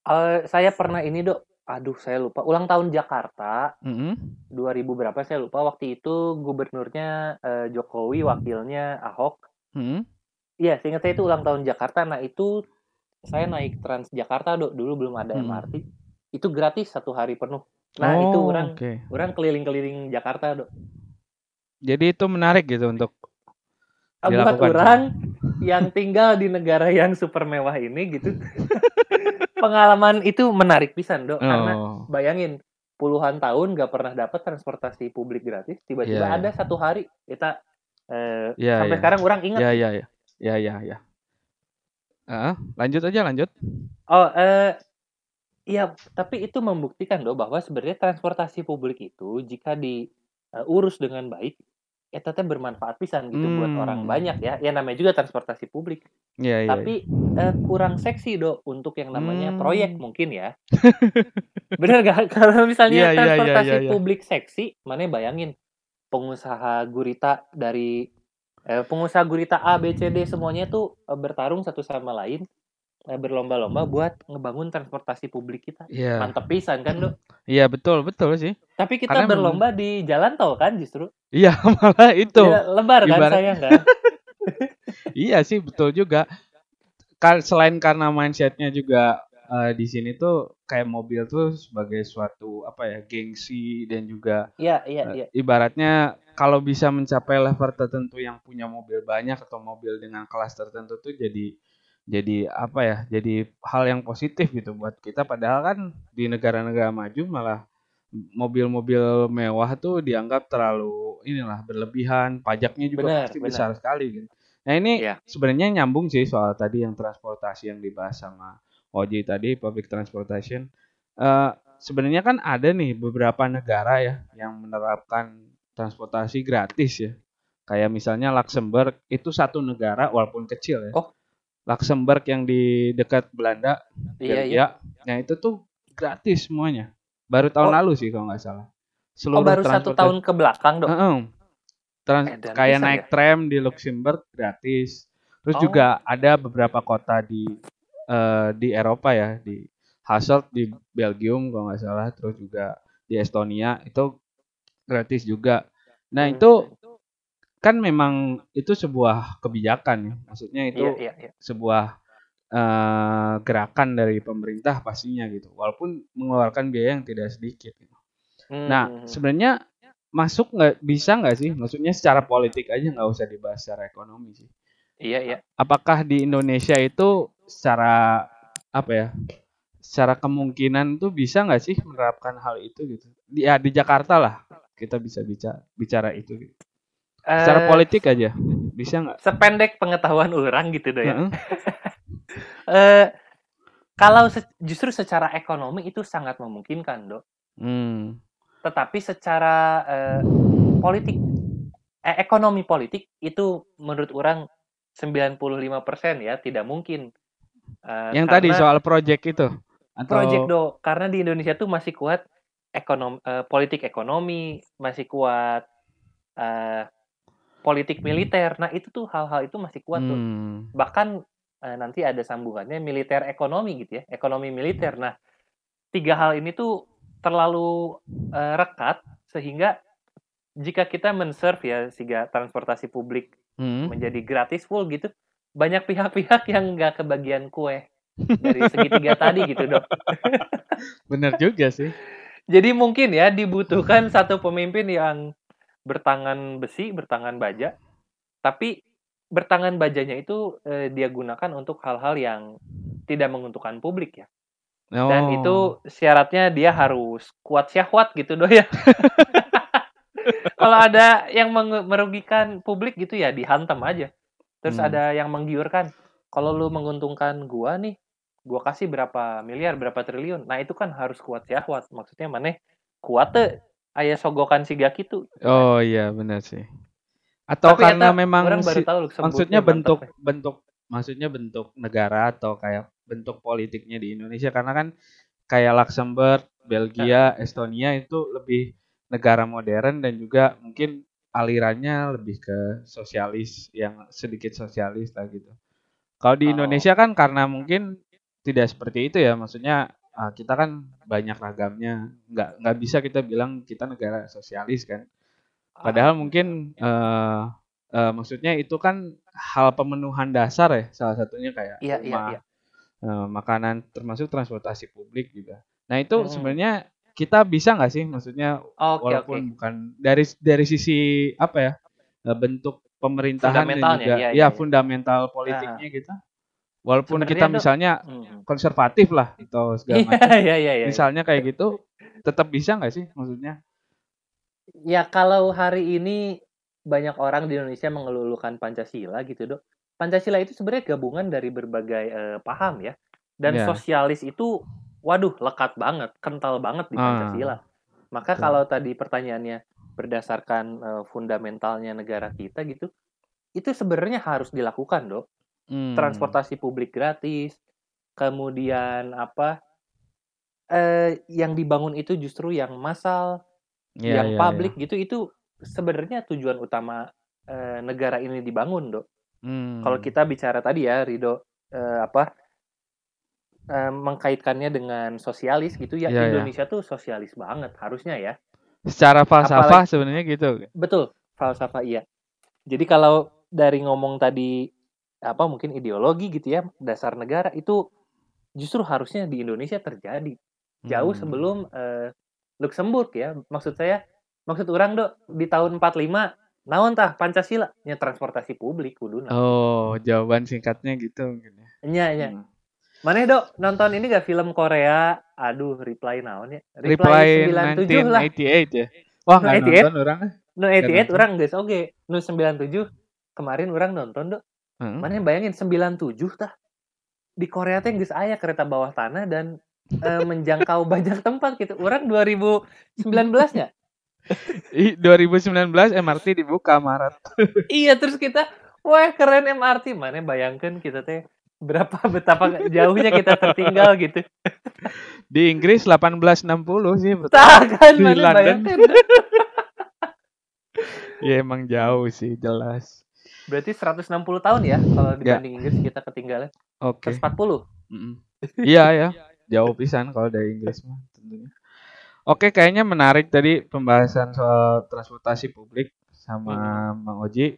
Speaker 2: Eh, saya pernah ini, Dok. Aduh, saya lupa. Ulang tahun Jakarta
Speaker 1: Mm-mm.
Speaker 2: 2000 berapa saya lupa. Waktu itu gubernurnya eh, Jokowi, wakilnya Ahok.
Speaker 1: Mm-mm.
Speaker 2: Iya, seingat saya itu ulang tahun Jakarta. Nah, itu saya naik Transjakarta, Dok. Dulu belum ada
Speaker 1: Hmm.
Speaker 2: MRT. Itu gratis satu hari penuh. Nah, itu
Speaker 1: Oh,
Speaker 2: orang
Speaker 1: oke.
Speaker 2: orang keliling-keliling Jakarta, Dok.
Speaker 1: Jadi itu menarik gitu untuk
Speaker 2: Ah, Buat orang yang tinggal di negara yang super mewah ini gitu. Pengalaman itu menarik pisan, Dok. Karena
Speaker 1: oh,
Speaker 2: bayangin puluhan tahun nggak pernah dapat transportasi publik gratis tiba-tiba
Speaker 1: Iya,
Speaker 2: ada satu hari kita eh,
Speaker 1: Iya,
Speaker 2: sampai
Speaker 1: iya.
Speaker 2: sekarang orang ingat
Speaker 1: ya ya ya. Ya ya ya. Lanjut aja lanjut.
Speaker 2: oh eh iya tapi itu membuktikan loh bahwa sebenarnya transportasi publik itu jika diurus dengan baik ya tetap bermanfaat pisan gitu buat
Speaker 1: Hmm.
Speaker 2: orang banyak ya ya namanya juga transportasi publik
Speaker 1: Ya ya.
Speaker 2: tapi eh, kurang seksi dok untuk yang namanya
Speaker 1: Hmm.
Speaker 2: proyek mungkin ya bener gak kalau misalnya
Speaker 1: iya,
Speaker 2: transportasi
Speaker 1: iya, iya.
Speaker 2: publik seksi mana bayangin pengusaha gurita dari eh, pengusaha gurita A B C D semuanya tuh eh, bertarung satu sama lain berlomba-lomba buat ngebangun transportasi publik kita
Speaker 1: Iya.
Speaker 2: mantep pisan kan dok
Speaker 1: Iya betul betul sih.
Speaker 2: tapi kita
Speaker 1: Karena memang-
Speaker 2: berlomba di jalan tol kan justru
Speaker 1: Iya malah itu.
Speaker 2: Ya, lebar kan
Speaker 1: Ibarat-
Speaker 2: sayang kan
Speaker 1: Iya sih betul juga. Ka- Selain karena mindsetnya juga eh, di sini tuh kayak mobil tuh sebagai suatu apa ya gengsi dan juga
Speaker 2: iya iya
Speaker 1: eh,
Speaker 2: iya
Speaker 1: ibaratnya kalau bisa mencapai level tertentu yang punya mobil banyak atau mobil dengan kelas tertentu tuh jadi jadi apa ya jadi hal yang positif gitu buat kita padahal kan di negara-negara maju malah mobil-mobil mewah tuh dianggap terlalu inilah berlebihan pajaknya juga
Speaker 2: Benar,
Speaker 1: pasti
Speaker 2: benar.
Speaker 1: besar sekali gitu. Nah ini
Speaker 2: Iya.
Speaker 1: sebenarnya nyambung sih soal tadi yang transportasi yang dibahas sama Oji tadi public transportation. Eh sebenarnya kan ada nih beberapa negara ya yang menerapkan transportasi gratis ya. Kayak misalnya Luxembourg itu satu negara walaupun kecil ya.
Speaker 2: Oh.
Speaker 1: Luxembourg yang di dekat Belanda,
Speaker 2: iya iya.
Speaker 1: Nah itu tuh gratis semuanya. Baru tahun
Speaker 2: Oh.
Speaker 1: lalu sih kalau nggak salah.
Speaker 2: oh baru satu tahun ke belakang dok
Speaker 1: Heeh. Trans-
Speaker 2: Edan
Speaker 1: kayak naik
Speaker 2: ya?
Speaker 1: tram di Luxembourg gratis. Terus
Speaker 2: Oh.
Speaker 1: juga ada beberapa kota di eh, di Eropa ya, di Hasselt di Belgium kalau nggak salah, terus juga di Estonia itu gratis juga. Nah
Speaker 2: Hmm.
Speaker 1: itu kan memang itu sebuah kebijakan ya, maksudnya itu
Speaker 2: iya iya iya
Speaker 1: sebuah eh, gerakan dari pemerintah pastinya gitu, walaupun mengeluarkan biaya yang tidak sedikit. gitu.
Speaker 2: Hmm,
Speaker 1: Nah,
Speaker 2: hmm, hmm.
Speaker 1: sebenarnya masuk nggak bisa nggak sih? Maksudnya secara politik aja nggak usah dibahas secara ekonomi sih.
Speaker 2: iya iya
Speaker 1: Apakah di Indonesia itu secara apa ya? Secara kemungkinan tuh bisa nggak sih menerapkan hal itu gitu? Di, ya di Jakarta lah kita bisa bicara bicara itu. Gitu. Secara
Speaker 2: Eh,
Speaker 1: politik aja bisa nggak?
Speaker 2: sependek pengetahuan orang gitu dong ya.
Speaker 1: Heeh.
Speaker 2: Eh, kalau se- justru secara ekonomi itu sangat memungkinkan, Dok.
Speaker 1: Hmm.
Speaker 2: Tetapi secara eh, politik eh, ekonomi politik itu menurut orang 95% ya tidak mungkin. Eh,
Speaker 1: Yang tadi soal project itu atau
Speaker 2: project Dok, karena di Indonesia tuh masih kuat ekonom eh, politik ekonomi, masih kuat eh, politik militer. Nah, itu tuh hal-hal itu masih kuat tuh.
Speaker 1: Hmm.
Speaker 2: bahkan eh, nanti ada sambungannya militer ekonomi gitu ya ekonomi militer nah tiga hal ini tuh terlalu eh, rekat sehingga jika kita men-serve ya sehingga transportasi publik
Speaker 1: Hmm.
Speaker 2: menjadi gratis full gitu banyak pihak-pihak yang nggak kebagian kue dari segitiga tadi gitu dok
Speaker 1: Bener juga sih.
Speaker 2: jadi mungkin ya dibutuhkan satu pemimpin yang bertangan besi bertangan baja tapi bertangan bajanya itu eh, dia gunakan untuk hal-hal yang tidak menguntungkan publik ya Dan
Speaker 1: Oh.
Speaker 2: itu syaratnya dia harus kuat syahwat gitu doh ya. Kalau ada yang merugikan publik gitu ya dihantam aja. Terus
Speaker 1: Hmm.
Speaker 2: ada yang menggiurkan. Kalau lu menguntungkan gua nih, gua kasih berapa miliar, berapa triliun. Nah, itu kan harus kuat syahwat. Maksudnya mana kuat tuh aya sogokan siga gitu.
Speaker 1: Oh iya benar sih. Atau
Speaker 2: Tapi
Speaker 1: karena memang
Speaker 2: orang baru
Speaker 1: si-
Speaker 2: tahu
Speaker 1: maksudnya
Speaker 2: teh mantap
Speaker 1: bentuk
Speaker 2: teh.
Speaker 1: bentuk maksudnya bentuk negara atau kayak bentuk politiknya di Indonesia karena kan kayak Luxembourg, Belgia, Estonia itu lebih negara modern dan juga mungkin alirannya lebih ke sosialis yang sedikit sosialis lah gitu. Kalau di
Speaker 2: Oh.
Speaker 1: Indonesia kan karena mungkin tidak seperti itu ya, maksudnya ah, kita kan banyak ragamnya, nggak nggak bisa kita bilang kita negara sosialis kan. Padahal mungkin eh eh, maksudnya itu kan hal pemenuhan dasar ya, salah satunya kayak
Speaker 2: Iya, iya,
Speaker 1: rumah,
Speaker 2: iya.
Speaker 1: eh, makanan, termasuk transportasi publik juga. Nah itu
Speaker 2: Mm-mm.
Speaker 1: sebenarnya kita bisa nggak sih, maksudnya
Speaker 2: oke.
Speaker 1: walaupun bukan dari dari sisi apa ya bentuk pemerintahan dan juga
Speaker 2: iya,
Speaker 1: ya
Speaker 2: iya, iya.
Speaker 1: fundamental politiknya gitu. Walaupun
Speaker 2: Sebenarnya
Speaker 1: kita misalnya
Speaker 2: Hmm.
Speaker 1: konservatif lah atau segala
Speaker 2: Iya,
Speaker 1: macam,
Speaker 2: iya, iya, iya.
Speaker 1: misalnya kayak gitu, tetap bisa nggak sih, maksudnya?
Speaker 2: Ya kalau hari ini banyak orang di Indonesia mengelulukan Pancasila gitu dok. Pancasila itu sebenarnya gabungan dari berbagai eh, paham ya. Dan
Speaker 1: Iya.
Speaker 2: sosialis itu, waduh lekat banget, kental banget di
Speaker 1: Ah,
Speaker 2: Pancasila. Maka
Speaker 1: betul.
Speaker 2: kalau tadi pertanyaannya berdasarkan eh, fundamentalnya negara kita gitu, itu sebenarnya harus dilakukan dok.
Speaker 1: Hmm.
Speaker 2: Transportasi publik gratis, kemudian apa? Eh, yang dibangun itu justru yang massal,
Speaker 1: Iya,
Speaker 2: yang
Speaker 1: iya,
Speaker 2: publik gitu itu sebenarnya tujuan utama eh, negara ini dibangun dok.
Speaker 1: Hmm.
Speaker 2: Kalau kita bicara tadi ya Rido eh, apa eh, mengkaitkannya dengan sosialis gitu ya
Speaker 1: Iya, iya.
Speaker 2: Indonesia tuh sosialis banget harusnya ya.
Speaker 1: secara falsafah sebenarnya gitu.
Speaker 2: Betul falsafah iya. Jadi kalau dari ngomong tadi apa mungkin ideologi gitu ya dasar negara itu justru harusnya di Indonesia terjadi jauh
Speaker 1: Hmm.
Speaker 2: sebelum eh, Luxembourg ya. Maksud saya, maksud orang dok di tahun 45 naon tah Pancasila nya transportasi publik kuduna.
Speaker 1: Oh, jawaban singkatnya gitu mungkin ya.
Speaker 2: Nya nya.
Speaker 1: Hmm.
Speaker 2: Mana dok nonton ini gak film Korea? Aduh, reply naon ya?
Speaker 1: Reply
Speaker 2: 97 lah.
Speaker 1: 1988 ya. Wah, nggak
Speaker 2: 1988?
Speaker 1: nonton orang.
Speaker 2: No 88
Speaker 1: nonton.
Speaker 2: orang guys, oke. No 97 kemarin orang nonton dok.
Speaker 1: Heeh.
Speaker 2: Mana bayangin 97 tah. Di Korea teh geus aya kereta bawah tanah dan eh, menjangkau banyak tempat gitu. Orang 2019 nya
Speaker 1: Ih, 2019 MRT dibuka Maret.
Speaker 2: Iya terus kita, wah keren MRT mana bayangkan kita teh berapa betapa jauhnya kita tertinggal gitu.
Speaker 1: Di Inggris 1860 sih betul.
Speaker 2: Tah kan
Speaker 1: Di
Speaker 2: mana
Speaker 1: London.
Speaker 2: bayangkan.
Speaker 1: Ya emang jauh sih jelas.
Speaker 2: Berarti 160 tahun ya kalau dibanding Inggris kita ketinggalan.
Speaker 1: Oke.
Speaker 2: 140.
Speaker 1: Mm-mm. Iya ya, jauh pisan kalau dari Inggris mah tentunya. Oke, kayaknya menarik tadi pembahasan soal transportasi publik sama Mang Oji.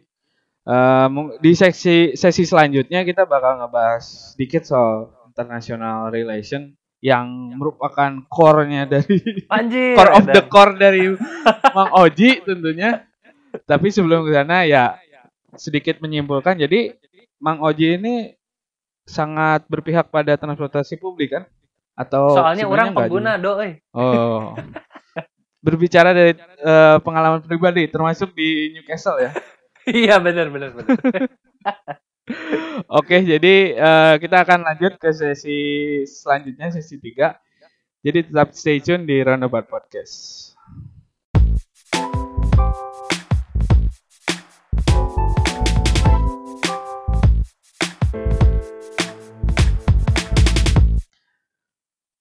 Speaker 1: Eh, mung- di seksi sesi selanjutnya kita bakal ngebahas sedikit soal international relation yang merupakan core-nya dari
Speaker 2: Anjir.
Speaker 1: core of the core dari Mang Oji tentunya. Tapi sebelum ke sana ya sedikit menyimpulkan. Jadi Mang Oji ini sangat berpihak pada transportasi publik kan? Atau
Speaker 2: Soalnya orang pengguna
Speaker 1: juga?
Speaker 2: do eh.
Speaker 1: Oh. Berbicara dari eh, pengalaman pribadi termasuk di Newcastle ya.
Speaker 2: Iya benar benar benar.
Speaker 1: Oke, jadi eh, kita akan lanjut ke sesi selanjutnya sesi 3. Jadi tetap stay tune di Roundabout Podcast.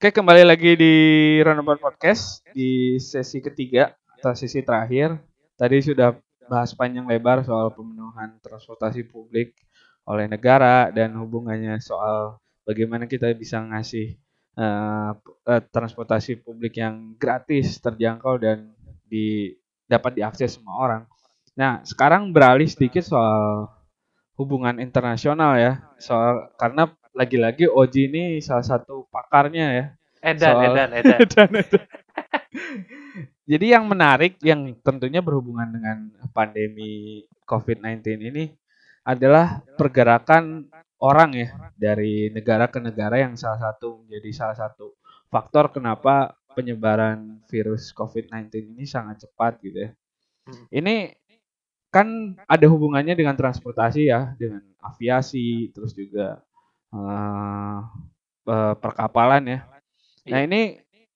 Speaker 1: Oke, kembali lagi di Roundabout Podcast di sesi ketiga atau sesi terakhir. Tadi sudah bahas panjang lebar soal pemenuhan transportasi publik oleh negara dan hubungannya soal bagaimana kita bisa ngasih eh, transportasi publik yang gratis, terjangkau dan di dapat diakses semua orang. Nah, sekarang beralih sedikit soal hubungan internasional ya. Soal karena lagi-lagi Oji ini salah satu pakarnya ya.
Speaker 2: Edan
Speaker 1: Soal-
Speaker 2: edan edan.
Speaker 1: Dan itu- Jadi yang menarik yang tentunya berhubungan dengan pandemi COVID-19 ini adalah pergerakan orang ya dari negara ke negara yang salah satu menjadi salah satu faktor kenapa penyebaran virus COVID-19 ini sangat cepat gitu ya.
Speaker 2: Hmm.
Speaker 1: Ini kan ada hubungannya dengan transportasi ya, dengan aviasi, terus juga uh, perkapalan ya. Nah
Speaker 2: Iya.
Speaker 1: ini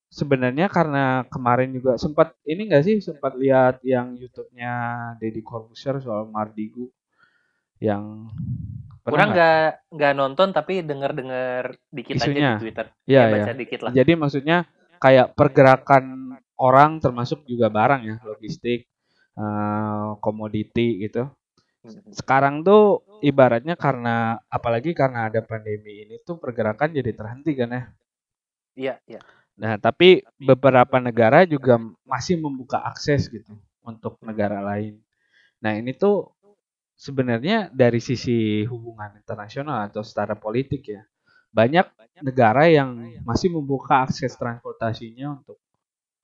Speaker 1: sebenarnya karena kemarin juga sempat ini enggak sih sempat lihat yang YouTube-nya Deddy Corbuzier soal Mardigu yang
Speaker 2: kurang nggak nggak nonton tapi denger dengar dikit
Speaker 1: Isunya.
Speaker 2: aja di Twitter
Speaker 1: Iya,
Speaker 2: ya, baca
Speaker 1: iya.
Speaker 2: dikit lah
Speaker 1: Jadi maksudnya kayak pergerakan orang termasuk juga barang ya, logistik, eh, komoditi gitu. Sekarang tuh ibaratnya karena apalagi karena ada pandemi ini tuh pergerakan jadi terhenti kan ya.
Speaker 2: iya iya
Speaker 1: Nah, tapi beberapa negara juga masih membuka akses gitu untuk negara lain. Nah, ini tuh sebenarnya dari sisi hubungan internasional atau secara politik ya. Banyak negara yang masih membuka akses transportasinya untuk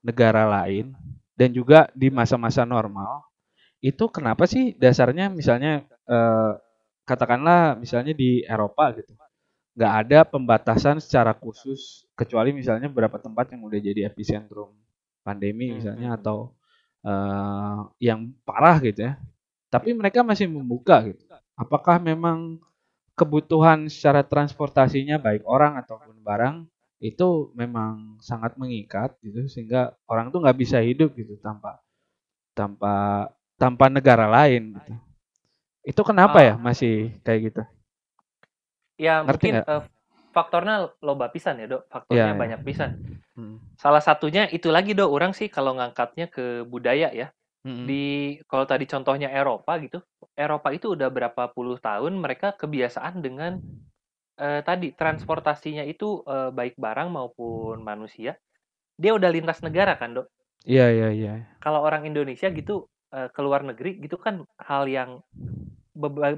Speaker 1: negara lain dan juga di masa-masa normal itu kenapa sih dasarnya misalnya eh, katakanlah misalnya di Eropa gitu nggak ada pembatasan secara khusus kecuali misalnya beberapa tempat yang udah jadi epicentrum pandemi
Speaker 2: Hmm,
Speaker 1: misalnya
Speaker 2: hmm, hmm.
Speaker 1: atau eh, yang parah gitu ya tapi mereka masih membuka gitu apakah memang kebutuhan secara transportasinya baik orang ataupun barang itu memang sangat mengikat gitu sehingga orang tuh nggak bisa hidup gitu tanpa tanpa tanpa negara lain gitu itu kenapa ya
Speaker 2: Ah.
Speaker 1: masih kayak gitu
Speaker 2: ya
Speaker 1: Ngerti
Speaker 2: mungkin eh, faktornya loba pisan ya dok faktornya
Speaker 1: Iya, iya.
Speaker 2: banyak pisan
Speaker 1: Hmm.
Speaker 2: salah satunya itu lagi dok orang sih kalau ngangkatnya ke budaya ya
Speaker 1: Mm-mm.
Speaker 2: di kalau tadi contohnya Eropa gitu Eropa itu udah berapa puluh tahun mereka kebiasaan dengan eh, tadi transportasinya itu eh, baik barang maupun manusia dia udah lintas negara kan dok
Speaker 1: Iya iya iya.
Speaker 2: kalau orang Indonesia gitu eh, ke luar negeri gitu kan hal yang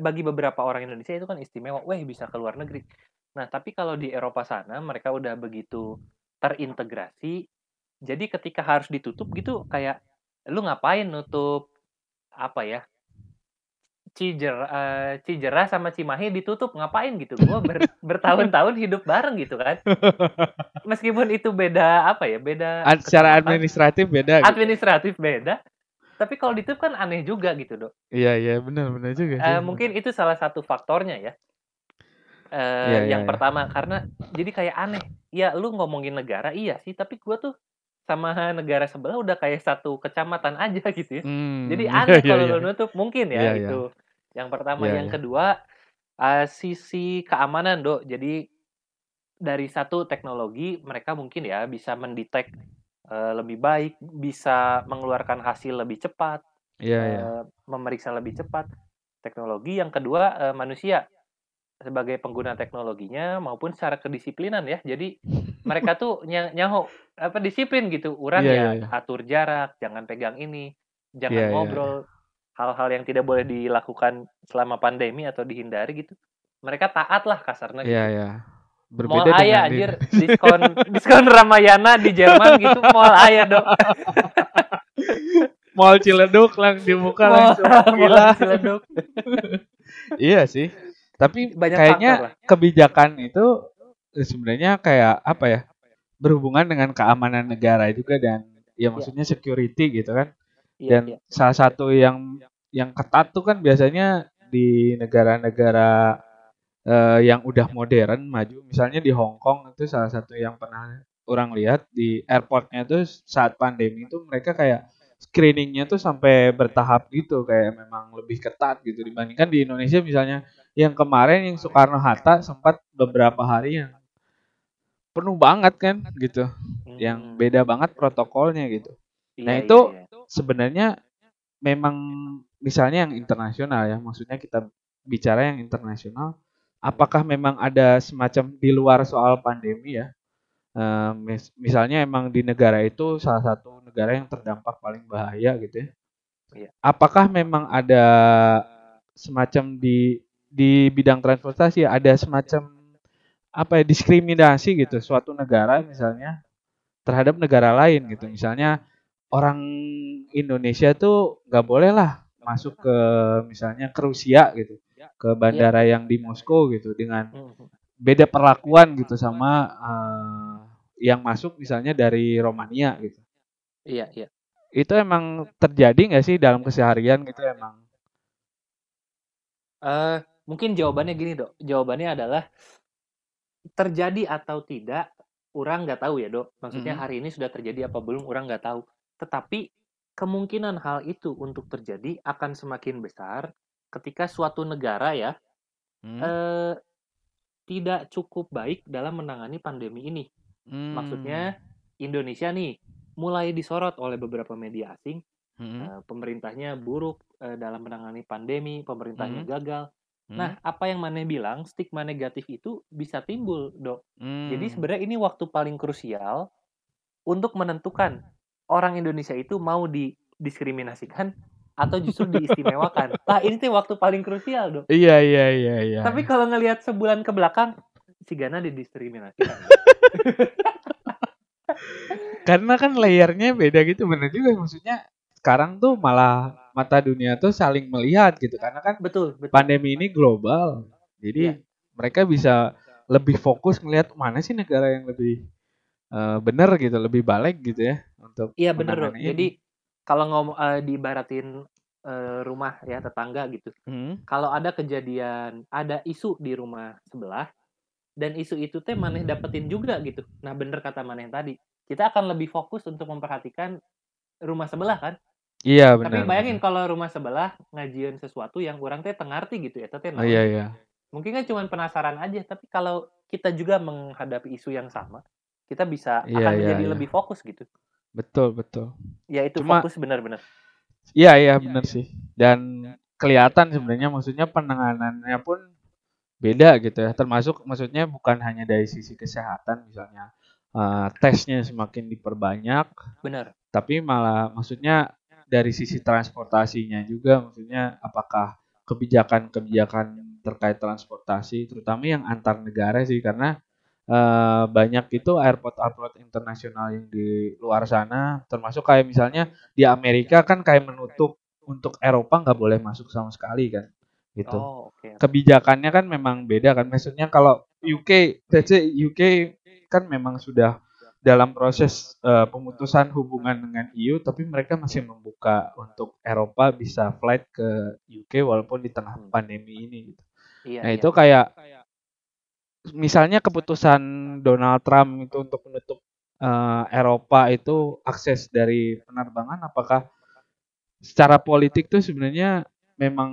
Speaker 2: bagi beberapa orang Indonesia itu kan istimewa, weh bisa ke luar negeri. Nah, tapi kalau di Eropa sana mereka udah begitu terintegrasi, jadi ketika harus ditutup gitu kayak lu ngapain nutup apa ya? Cijer, eh, Cijerah sama Cimahi ditutup ngapain gitu? Gua ber- bertahun-tahun hidup bareng gitu kan. Meskipun itu beda apa ya? Beda
Speaker 1: Ad- secara administratif beda. gitu.
Speaker 2: administratif beda. Tapi kalau ditutup kan aneh juga gitu, Dok.
Speaker 1: Iya iya benar benar juga. sih.
Speaker 2: Eh, mungkin itu salah satu faktornya ya. Eh,
Speaker 1: Iya,
Speaker 2: yang
Speaker 1: iya,
Speaker 2: pertama karena jadi kayak aneh. Ya lu ngomongin negara iya sih, tapi gua tuh sama negara sebelah udah kayak satu kecamatan aja gitu ya.
Speaker 1: Hmm,
Speaker 2: Jadi
Speaker 1: iya,
Speaker 2: aneh
Speaker 1: iya,
Speaker 2: kalau
Speaker 1: iya.
Speaker 2: lu nutup mungkin ya
Speaker 1: Iya, iya.
Speaker 2: itu. Yang pertama,
Speaker 1: Iya,
Speaker 2: yang
Speaker 1: iya.
Speaker 2: kedua eh, sisi keamanan, Dok. Jadi dari satu teknologi mereka mungkin ya bisa mendetek eh, lebih baik, bisa mengeluarkan hasil lebih cepat
Speaker 1: Iya iya.
Speaker 2: eh, memeriksa lebih cepat. Teknologi yang kedua eh, manusia. Sebagai pengguna teknologinya maupun secara kedisiplinan ya. Jadi mereka tuh ny- nyaho apa disiplin gitu. Uran
Speaker 1: Iya,
Speaker 2: ya
Speaker 1: iya, iya.
Speaker 2: atur jarak jangan pegang ini jangan
Speaker 1: iya,
Speaker 2: ngobrol. Hal-hal yang tidak boleh dilakukan selama pandemi atau dihindari gitu. Mereka taat lah kasarnya
Speaker 1: Iya
Speaker 2: gitu.
Speaker 1: iya.
Speaker 2: Mall
Speaker 1: Berbeda
Speaker 2: ayah
Speaker 1: dengan di-
Speaker 2: anjir diskon diskon Ramayana di Jerman gitu mall ayah dong
Speaker 1: Mall Ciledug lang dibuka
Speaker 2: Mall-
Speaker 1: langsung.
Speaker 2: mall
Speaker 1: Gila.
Speaker 2: Ciledug.
Speaker 1: iya sih. Tapi
Speaker 2: Banyak
Speaker 1: kayaknya
Speaker 2: faktor lah.
Speaker 1: kebijakan itu sebenarnya kayak apa ya? Berhubungan dengan keamanan negara juga dan ya maksudnya security gitu kan.
Speaker 2: Iya,
Speaker 1: Dan
Speaker 2: iya.
Speaker 1: salah satu yang yang ketat tuh kan biasanya di negara-negara eh, yang udah modern maju. Misalnya di Hong Kong itu salah satu yang pernah orang lihat di airportnya tuh saat pandemi itu mereka kayak screeningnya tuh sampai bertahap gitu kayak memang lebih ketat gitu dibandingkan di Indonesia misalnya yang kemarin yang Soekarno Hatta sempat beberapa hari yang penuh banget kan gitu yang
Speaker 2: Hmm.
Speaker 1: beda banget protokolnya gitu
Speaker 2: Iya,
Speaker 1: Nah,
Speaker 2: iya,
Speaker 1: itu
Speaker 2: iya.
Speaker 1: sebenarnya memang misalnya yang internasional ya, maksudnya kita bicara yang internasional, apakah memang ada semacam di luar soal pandemi ya? Eh, mis- misalnya emang di negara itu salah satu negara yang terdampak paling bahaya gitu ya.
Speaker 2: Iya.
Speaker 1: Apakah memang ada semacam di di bidang transportasi ada semacam apa ya diskriminasi gitu suatu negara misalnya terhadap negara lain gitu. Misalnya orang Indonesia tuh nggak boleh lah masuk ke misalnya ke Rusia gitu, ke bandara yang di Moskow gitu dengan
Speaker 2: Mhm.
Speaker 1: beda perlakuan gitu sama eh, yang masuk misalnya dari Romania gitu.
Speaker 2: Iya, iya.
Speaker 1: Itu emang terjadi nggak sih dalam keseharian gitu emang?
Speaker 2: Eh, mungkin jawabannya gini, Dok. Jawabannya adalah terjadi atau tidak, orang nggak tahu ya, Dok. Maksudnya
Speaker 1: Mhm.
Speaker 2: hari ini sudah terjadi apa belum, orang nggak tahu. Tetapi kemungkinan hal itu untuk terjadi akan semakin besar ketika suatu negara ya
Speaker 1: Hmm.
Speaker 2: eh, tidak cukup baik dalam menangani pandemi ini.
Speaker 1: Hmm.
Speaker 2: Maksudnya Indonesia nih mulai disorot oleh beberapa media asing,
Speaker 1: Hmm.
Speaker 2: eh, pemerintahnya buruk eh, dalam menangani pandemi, pemerintahnya
Speaker 1: Hmm.
Speaker 2: gagal.
Speaker 1: Hmm.
Speaker 2: Nah, apa yang Mane bilang, stigma negatif itu bisa timbul, Dok.
Speaker 1: Hmm.
Speaker 2: Jadi sebenarnya ini waktu paling krusial untuk menentukan orang Indonesia itu mau didiskriminasikan atau justru diistimewakan. Nah, ini tuh waktu paling krusial, Dok.
Speaker 1: Iya iya iya iya.
Speaker 2: Tapi kalau ngelihat sebulan ke belakang, si Gana didiskriminasikan.
Speaker 1: karena kan layernya beda gitu bener juga maksudnya sekarang tuh malah mata dunia tuh saling melihat gitu karena kan
Speaker 2: betul, betul.
Speaker 1: pandemi ini global. Jadi
Speaker 2: Iya.
Speaker 1: mereka bisa lebih fokus ngelihat mana sih negara yang lebih eh, bener gitu, lebih balik gitu ya untuk
Speaker 2: Iya
Speaker 1: ini.
Speaker 2: Jadi kalau ngomong eh, diibaratin eh, rumah ya tetangga gitu.
Speaker 1: Hmm.
Speaker 2: Kalau ada kejadian, ada isu di rumah sebelah dan isu itu teh maneh dapetin juga gitu. Nah, bener kata maneh tadi. Kita akan lebih fokus untuk memperhatikan rumah sebelah kan.
Speaker 1: Iya benar.
Speaker 2: Tapi bayangin kalau rumah sebelah ngajian sesuatu yang orang teh tengarti gitu ya, teh.
Speaker 1: Oh iya iya.
Speaker 2: Mungkin kan cuma penasaran aja, tapi kalau kita juga menghadapi isu yang sama, kita bisa
Speaker 1: Iya,
Speaker 2: akan
Speaker 1: iya,
Speaker 2: menjadi
Speaker 1: iya.
Speaker 2: lebih fokus gitu.
Speaker 1: Betul betul.
Speaker 2: Ya itu
Speaker 1: Cuma-
Speaker 2: fokus benar-benar.
Speaker 1: Iya iya benar sih. Dan kelihatan sebenarnya maksudnya penanganannya pun beda gitu ya. Termasuk maksudnya bukan hanya dari sisi kesehatan misalnya eh, tesnya semakin diperbanyak,
Speaker 2: Benar.
Speaker 1: tapi malah maksudnya dari sisi transportasinya juga maksudnya apakah kebijakan-kebijakan terkait transportasi terutama yang antar negara sih karena eh, banyak itu airport-airport internasional yang di luar sana termasuk kayak misalnya di Amerika kan kayak menutup untuk Eropa nggak boleh masuk sama sekali kan gitu
Speaker 2: Oh, oke.
Speaker 1: kebijakannya kan memang beda kan maksudnya kalau UK say UK kan memang sudah dalam proses eh, pemutusan hubungan dengan EU tapi mereka masih membuka untuk Eropa bisa flight ke UK walaupun di tengah
Speaker 2: Hmm.
Speaker 1: pandemi ini gitu.
Speaker 2: Iya,
Speaker 1: Nah,
Speaker 2: iya.
Speaker 1: itu kayak misalnya keputusan Donald Trump itu untuk menutup eh, Eropa itu akses dari penerbangan apakah secara politik tuh sebenarnya memang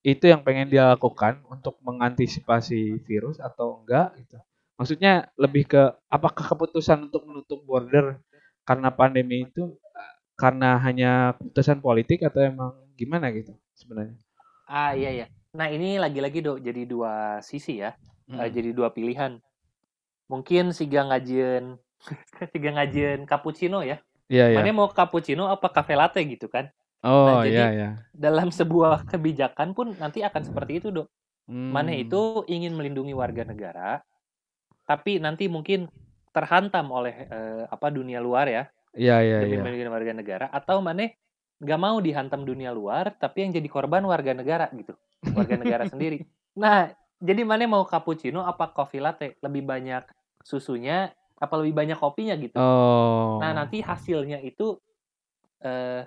Speaker 1: itu yang pengen dia lakukan untuk mengantisipasi virus atau enggak gitu. Maksudnya lebih ke apakah keputusan untuk menutup border karena pandemi itu karena hanya keputusan politik atau emang gimana gitu sebenarnya?
Speaker 2: Ah, iya iya. Nah, ini lagi-lagi Dok, jadi dua sisi ya.
Speaker 1: Hmm.
Speaker 2: jadi dua pilihan. Mungkin siga ngajien siga ngajien cappuccino ya.
Speaker 1: Iya iya.
Speaker 2: Mana mau cappuccino apa cafe latte gitu kan.
Speaker 1: Oh
Speaker 2: Nah, jadi-
Speaker 1: iya iya.
Speaker 2: Dalam sebuah kebijakan pun nanti akan seperti itu, Dok.
Speaker 1: Hmm.
Speaker 2: Mana itu ingin melindungi warga negara, tapi nanti mungkin terhantam oleh eh, apa dunia luar ya,
Speaker 1: Iya iya
Speaker 2: demi
Speaker 1: iya.
Speaker 2: melindungi warga negara atau mana nggak mau dihantam dunia luar tapi yang jadi korban warga negara gitu warga negara sendiri nah jadi mana mau cappuccino apa coffee latte lebih banyak susunya apa lebih banyak kopinya gitu
Speaker 1: Oh.
Speaker 2: nah nanti hasilnya itu eh,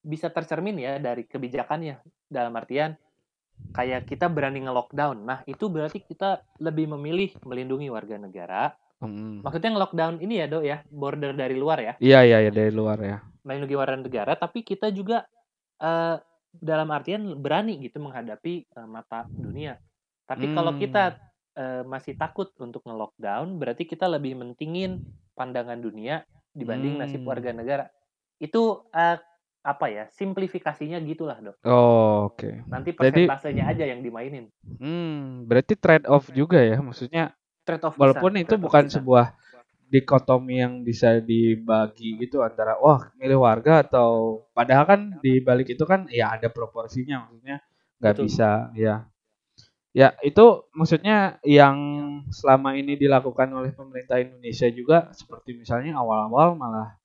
Speaker 2: bisa tercermin ya dari kebijakannya dalam artian kayak kita berani nge-lockdown nah itu berarti kita lebih memilih melindungi warga negara
Speaker 1: Hmm.
Speaker 2: maksudnya nge-lockdown ini ya dok ya border dari luar ya
Speaker 1: Iya iya iya dari luar ya.
Speaker 2: melindungi warga negara, tapi kita juga eh, dalam artian berani gitu menghadapi eh, mata dunia. Tapi kalau
Speaker 1: Hmm.
Speaker 2: kita eh, masih takut untuk nge-lockdown, berarti kita lebih mentingin pandangan dunia dibanding nasib
Speaker 1: Hmm.
Speaker 2: warga negara. Itu eh, apa ya? Simplifikasinya gitulah, Dok.
Speaker 1: Oh, oke.
Speaker 2: Nanti
Speaker 1: Jadi-
Speaker 2: persentasenya aja yang dimainin.
Speaker 1: Hmm, berarti trade off juga ya. Maksudnya
Speaker 2: Trade off
Speaker 1: walaupun
Speaker 2: bisa,
Speaker 1: itu bukan
Speaker 2: bisa.
Speaker 1: sebuah dikotomi yang bisa dibagi gitu antara wah milih warga atau padahal kan di balik itu kan ya ada proporsinya maksudnya nggak bisa ya ya itu maksudnya yang selama ini dilakukan oleh pemerintah Indonesia juga seperti misalnya awal-awal malah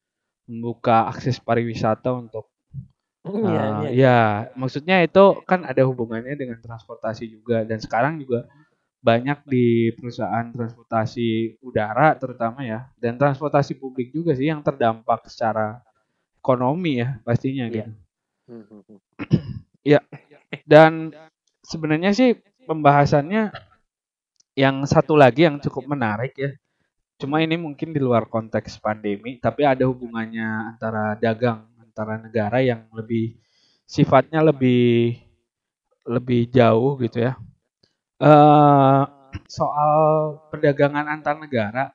Speaker 1: membuka akses pariwisata untuk
Speaker 2: Iya,
Speaker 1: Uh,
Speaker 2: iya.
Speaker 1: ya, maksudnya itu kan ada hubungannya dengan transportasi juga dan sekarang juga banyak di perusahaan transportasi udara terutama ya dan transportasi publik juga sih yang terdampak secara ekonomi ya pastinya
Speaker 2: Iya.
Speaker 1: gitu.
Speaker 2: Hmm, hmm, hmm.
Speaker 1: Dan sebenarnya sih pembahasannya yang satu lagi yang cukup menarik ya. Cuma ini mungkin di luar konteks pandemi, tapi ada hubungannya antara dagang antara negara yang lebih sifatnya lebih lebih jauh gitu ya. eh soal perdagangan antar negara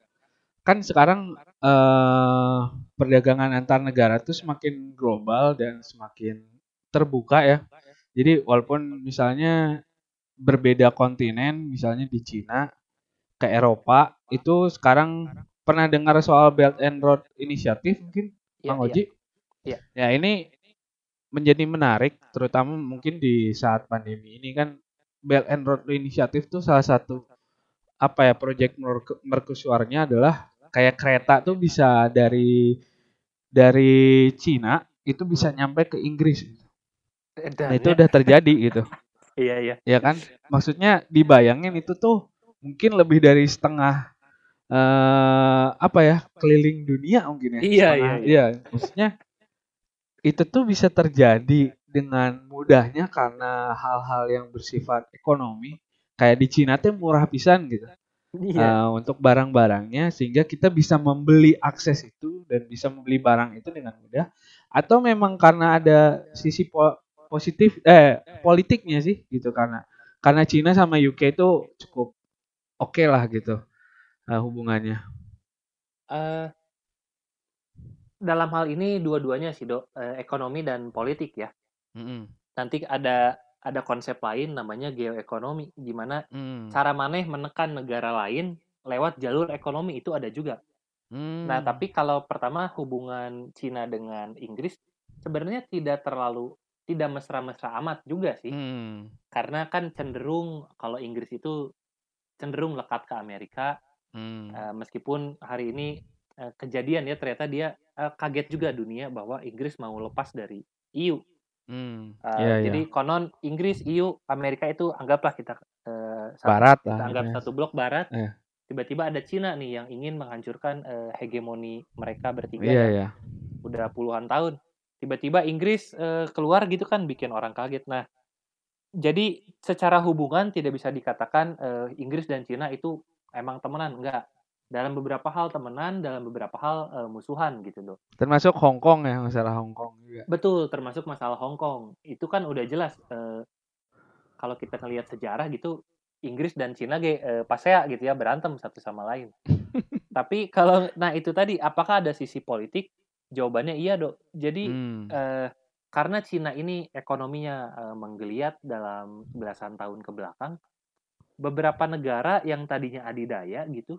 Speaker 1: kan sekarang eh perdagangan antar negara tuh semakin global dan semakin terbuka ya. Jadi walaupun misalnya berbeda kontinen, misalnya di Cina ke Eropa, itu sekarang pernah dengar soal Belt and Road Initiative mungkin
Speaker 2: Iya,
Speaker 1: Bang
Speaker 2: iya.
Speaker 1: Oji?
Speaker 2: Iya.
Speaker 1: Ya ini menjadi menarik, terutama mungkin di saat pandemi ini kan Belt and Road Initiative tuh salah satu apa ya proyek merku- mercusuarnya adalah kayak kereta tuh bisa dari dari Cina itu bisa nyampe ke Inggris.
Speaker 2: Dan
Speaker 1: Nah itu
Speaker 2: ya,
Speaker 1: udah terjadi gitu,
Speaker 2: iya iya.
Speaker 1: ya kan? Maksudnya dibayangin itu tuh mungkin lebih dari setengah eh apa ya keliling dunia mungkin ya.
Speaker 2: Iya,
Speaker 1: Setengah-
Speaker 2: iya, iya.
Speaker 1: Maksudnya itu tuh bisa terjadi dengan mudahnya karena hal-hal yang bersifat ekonomi. Kayak di Cina tuh murah pisan gitu.
Speaker 2: Iya.
Speaker 1: eh, untuk barang-barangnya sehingga kita bisa membeli akses itu dan bisa membeli barang itu dengan mudah atau memang karena ada sisi po- positif eh politiknya sih gitu karena karena Cina sama UK itu cukup oke lah gitu eh, hubungannya.
Speaker 2: Eh, dalam hal ini dua-duanya sih dok, Eh, ekonomi dan politik ya.
Speaker 1: Mm-mm.
Speaker 2: Nanti ada ada konsep lain namanya geoekonomi, gimana
Speaker 1: Mm.
Speaker 2: cara maneh menekan negara lain lewat jalur ekonomi itu ada juga.
Speaker 1: Mm.
Speaker 2: Nah, tapi kalau pertama hubungan Cina dengan Inggris sebenarnya tidak terlalu tidak mesra-mesra amat juga sih.
Speaker 1: Mm.
Speaker 2: Karena kan cenderung kalau Inggris itu cenderung lekat ke Amerika
Speaker 1: Mm.
Speaker 2: Eh, meskipun hari ini eh, kejadian ya ternyata dia eh, kaget juga dunia bahwa Inggris mau lepas dari EU.
Speaker 1: Mm.
Speaker 2: Eh,
Speaker 1: Iya, iya.
Speaker 2: Jadi konon Inggris, EU, Amerika itu anggaplah kita eh, satu,
Speaker 1: Barat
Speaker 2: kita
Speaker 1: lah.
Speaker 2: anggap
Speaker 1: ya.
Speaker 2: satu blok barat.
Speaker 1: Iya.
Speaker 2: Tiba-tiba ada Cina nih yang ingin menghancurkan eh, hegemoni mereka bertiga
Speaker 1: Iya
Speaker 2: yang
Speaker 1: ya.
Speaker 2: udah puluhan tahun. Tiba-tiba Inggris eh, keluar gitu kan bikin orang kaget. Nah, jadi secara hubungan tidak bisa dikatakan eh, Inggris dan Cina itu emang temenan, enggak. Dalam beberapa hal temenan, dalam beberapa hal eh, musuhan gitu, Dok.
Speaker 1: Termasuk Hong Kong ya masalah Hong Kong juga.
Speaker 2: Betul, termasuk masalah Hong Kong. Itu kan udah jelas eh, kalau kita ngelihat sejarah gitu Inggris dan Cina ge eh, pasea gitu ya berantem satu sama lain. Tapi kalau nah itu tadi apakah ada sisi politik? Jawabannya iya, Dok. Jadi
Speaker 1: Hmm.
Speaker 2: eh, karena Cina ini ekonominya eh, menggeliat dalam belasan tahun ke belakang, beberapa negara yang tadinya adidaya gitu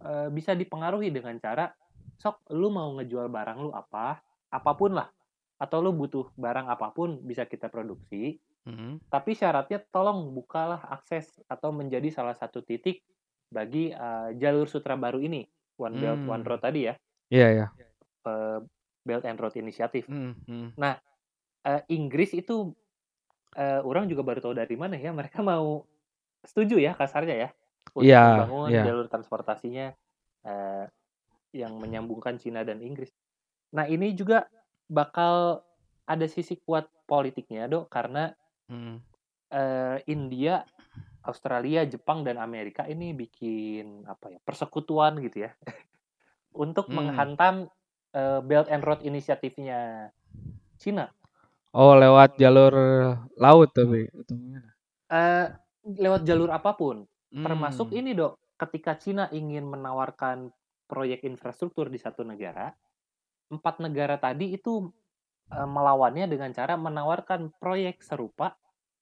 Speaker 2: eh, bisa dipengaruhi dengan cara sok lu mau ngejual barang lu apa, apa pun lah, atau lu butuh barang apa pun bisa kita produksi,
Speaker 1: Hmm.
Speaker 2: tapi syaratnya tolong bukalah akses atau menjadi salah satu titik bagi eh, jalur sutra baru ini, One Belt
Speaker 1: Hmm.
Speaker 2: One Road tadi ya,
Speaker 1: Iya ya.
Speaker 2: Eh, Belt and Road Initiative.
Speaker 1: Hmm, hmm.
Speaker 2: eh, Inggris itu eh, orang juga baru tahu dari mana ya mereka mau setuju ya kasarnya ya untuk
Speaker 1: Iya,
Speaker 2: membangun
Speaker 1: iya.
Speaker 2: jalur transportasinya eh, yang menyambungkan Cina dan Inggris. Nah ini juga bakal ada sisi kuat politiknya dok karena
Speaker 1: Hmm.
Speaker 2: eh, India, Australia, Jepang dan Amerika ini bikin apa ya persekutuan gitu ya untuk
Speaker 1: Hmm.
Speaker 2: menghantam eh, Belt and Road inisiatifnya Cina.
Speaker 1: Oh lewat jalur laut tapi.
Speaker 2: Eh, lewat jalur apa pun,
Speaker 1: Hmm.
Speaker 2: termasuk ini dok, ketika Cina ingin menawarkan proyek infrastruktur di satu negara, empat negara tadi itu eh, melawannya dengan cara menawarkan proyek serupa,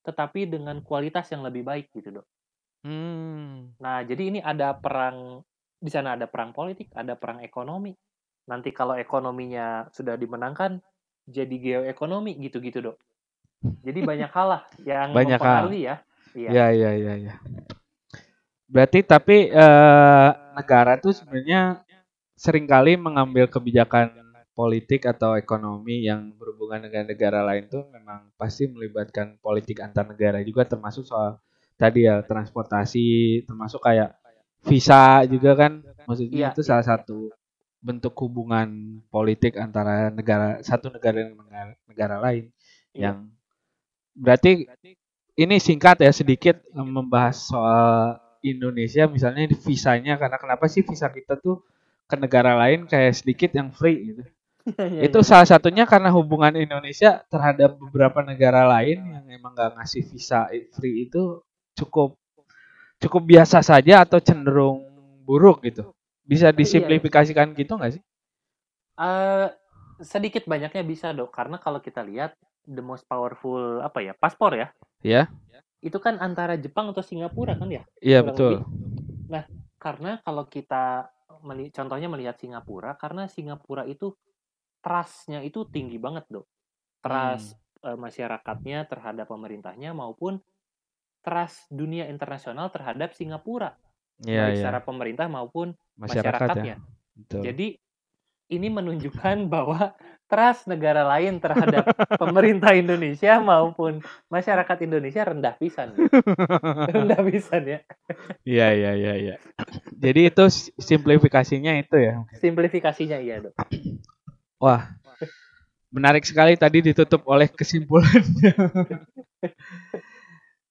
Speaker 2: tetapi dengan kualitas yang lebih baik gitu dok.
Speaker 1: Hmm.
Speaker 2: Nah jadi ini ada perang di sana ada perang politik, ada perang ekonomi. Nanti kalau ekonominya sudah dimenangkan, jadi geoekonomi gitu-gitu dok. Jadi banyak hal lah yang
Speaker 1: Banyak hal.
Speaker 2: mempengaruhi ya. Iya.
Speaker 1: Ya ya ya. Berarti tapi eh, negara tuh sebenarnya sering kali mengambil kebijakan politik atau ekonomi yang berhubungan dengan negara lain tuh memang pasti melibatkan politik antar negara juga termasuk soal tadi ya transportasi termasuk kayak visa juga kan maksudnya
Speaker 2: Iya,
Speaker 1: itu
Speaker 2: iya,
Speaker 1: salah
Speaker 2: iya.
Speaker 1: satu bentuk hubungan politik antara negara satu negara dengan negara, negara lain
Speaker 2: Iya.
Speaker 1: yang berarti ini singkat ya sedikit eh, membahas soal Indonesia misalnya visanya karena kenapa sih visa kita tuh ke negara lain kayak sedikit yang free gitu
Speaker 2: Iya,
Speaker 1: itu
Speaker 2: iya.
Speaker 1: salah satunya karena hubungan Indonesia terhadap beberapa negara lain yang emang nggak ngasih visa free itu cukup cukup biasa saja atau cenderung buruk gitu. Bisa
Speaker 2: iya.
Speaker 1: disimplifikasikan gitu nggak sih?
Speaker 2: Eh, sedikit banyaknya bisa dok karena kalau kita lihat the most powerful apa ya paspor ya
Speaker 1: Ya,
Speaker 2: itu kan antara Jepang atau Singapura kan ya
Speaker 1: iya
Speaker 2: kurang
Speaker 1: betul.
Speaker 2: lebih. Nah, karena kalau kita meli- contohnya melihat Singapura, karena Singapura itu trust-nya itu tinggi banget, Dok. Trust
Speaker 1: Hmm.
Speaker 2: eh, masyarakatnya terhadap pemerintahnya maupun trust dunia internasional terhadap Singapura,
Speaker 1: Iya,
Speaker 2: baik
Speaker 1: iya.
Speaker 2: secara pemerintah maupun
Speaker 1: Masyarakat
Speaker 2: masyarakatnya.
Speaker 1: ya. Betul.
Speaker 2: Jadi ini menunjukkan bahwa trust negara lain terhadap pemerintah Indonesia maupun masyarakat Indonesia rendah pisan. rendah pisan ya.
Speaker 1: Iya, iya, iya, iya. Jadi itu simplifikasinya itu ya.
Speaker 2: Simplifikasinya iya, Dok.
Speaker 1: Wah. Menarik sekali tadi ditutup oleh kesimpulannya.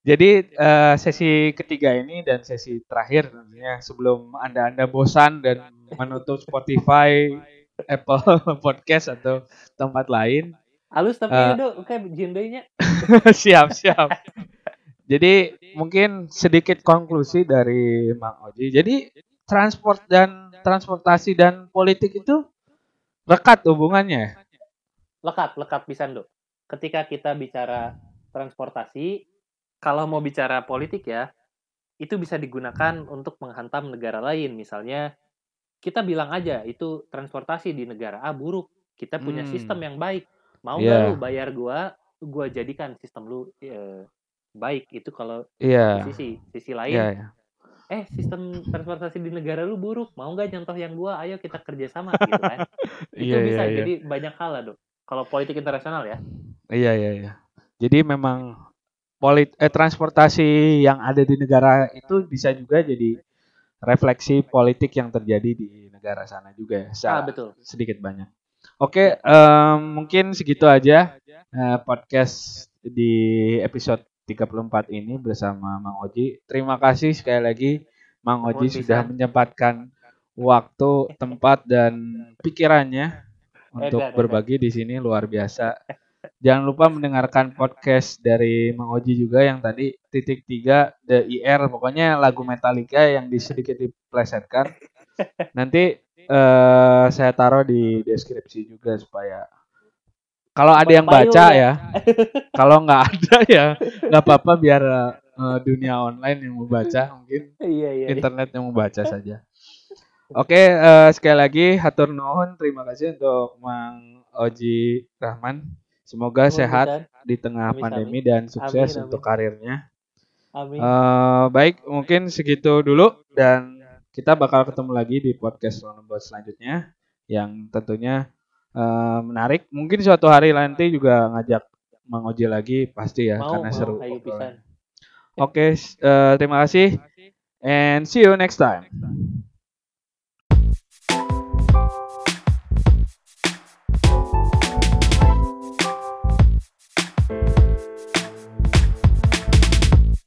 Speaker 1: Jadi eh, sesi ketiga ini dan sesi terakhir tentunya sebelum anda-anda bosan dan menutup Spotify, Apple Podcast atau tempat lain,
Speaker 2: Halus tapi ya, Dok, kayak gendenya.
Speaker 1: siap siap. Jadi mungkin sedikit konklusi dari Mang Oji. Jadi transport dan transportasi dan politik itu rekat hubungannya.
Speaker 2: lekat lekat pisan dok ketika kita bicara transportasi kalau mau bicara politik ya itu bisa digunakan untuk menghantam negara lain misalnya kita bilang aja itu transportasi di negara A buruk kita punya
Speaker 1: Hmm.
Speaker 2: sistem yang baik mau
Speaker 1: Iya.
Speaker 2: nggak lu bayar gua gua jadikan sistem lu eh, baik itu kalau
Speaker 1: Iya.
Speaker 2: di sisi sisi lain
Speaker 1: Iya, iya.
Speaker 2: eh sistem transportasi di negara lu buruk mau nggak contoh yang gua ayo kita kerjasama gitu kan itu
Speaker 1: Iya,
Speaker 2: bisa
Speaker 1: iya, iya.
Speaker 2: jadi banyak hal lah dok kalau politik internasional ya
Speaker 1: Iya iya iya. Jadi memang polit eh transportasi yang ada di negara itu bisa juga jadi refleksi politik yang terjadi di negara sana juga ya.
Speaker 2: ah betul
Speaker 1: sedikit banyak. Oke, em, mungkin segitu aja eh, podcast di episode 34 ini bersama Mang Oji. Terima kasih sekali lagi Mang Oji sudah
Speaker 2: pisan.
Speaker 1: menyempatkan waktu, tempat dan pikirannya untuk
Speaker 2: Edan, edan.
Speaker 1: berbagi di sini luar biasa. Jangan lupa mendengarkan podcast dari Mang Oji juga yang tadi titik tiga The IR pokoknya lagu Metallica yang di sedikit diplesetkan. Nanti eh, saya taruh di deskripsi juga supaya kalau ada yang baca
Speaker 2: ya.
Speaker 1: ya, kalau nggak ada ya nggak apa-apa biar eh, dunia online yang membaca mungkin
Speaker 2: iya iya iya.
Speaker 1: internet yang membaca saja. Oke, eh, sekali lagi hatur nuhun, terima kasih untuk Mang Oji Rahman. Semoga sehat
Speaker 2: pisan.
Speaker 1: di tengah
Speaker 2: Amin,
Speaker 1: pandemi dan sukses
Speaker 2: Amin,
Speaker 1: untuk
Speaker 2: amin.
Speaker 1: karirnya.
Speaker 2: amin
Speaker 1: Eh, baik, mungkin segitu dulu dan kita bakal ketemu lagi di podcast Lomba selanjutnya yang tentunya eh, menarik. Mungkin suatu hari nanti juga ngajak Mang Oji lagi pasti ya
Speaker 2: mau
Speaker 1: karena
Speaker 2: mau
Speaker 1: seru. Oke, s- eh, terima kasih and see you next time.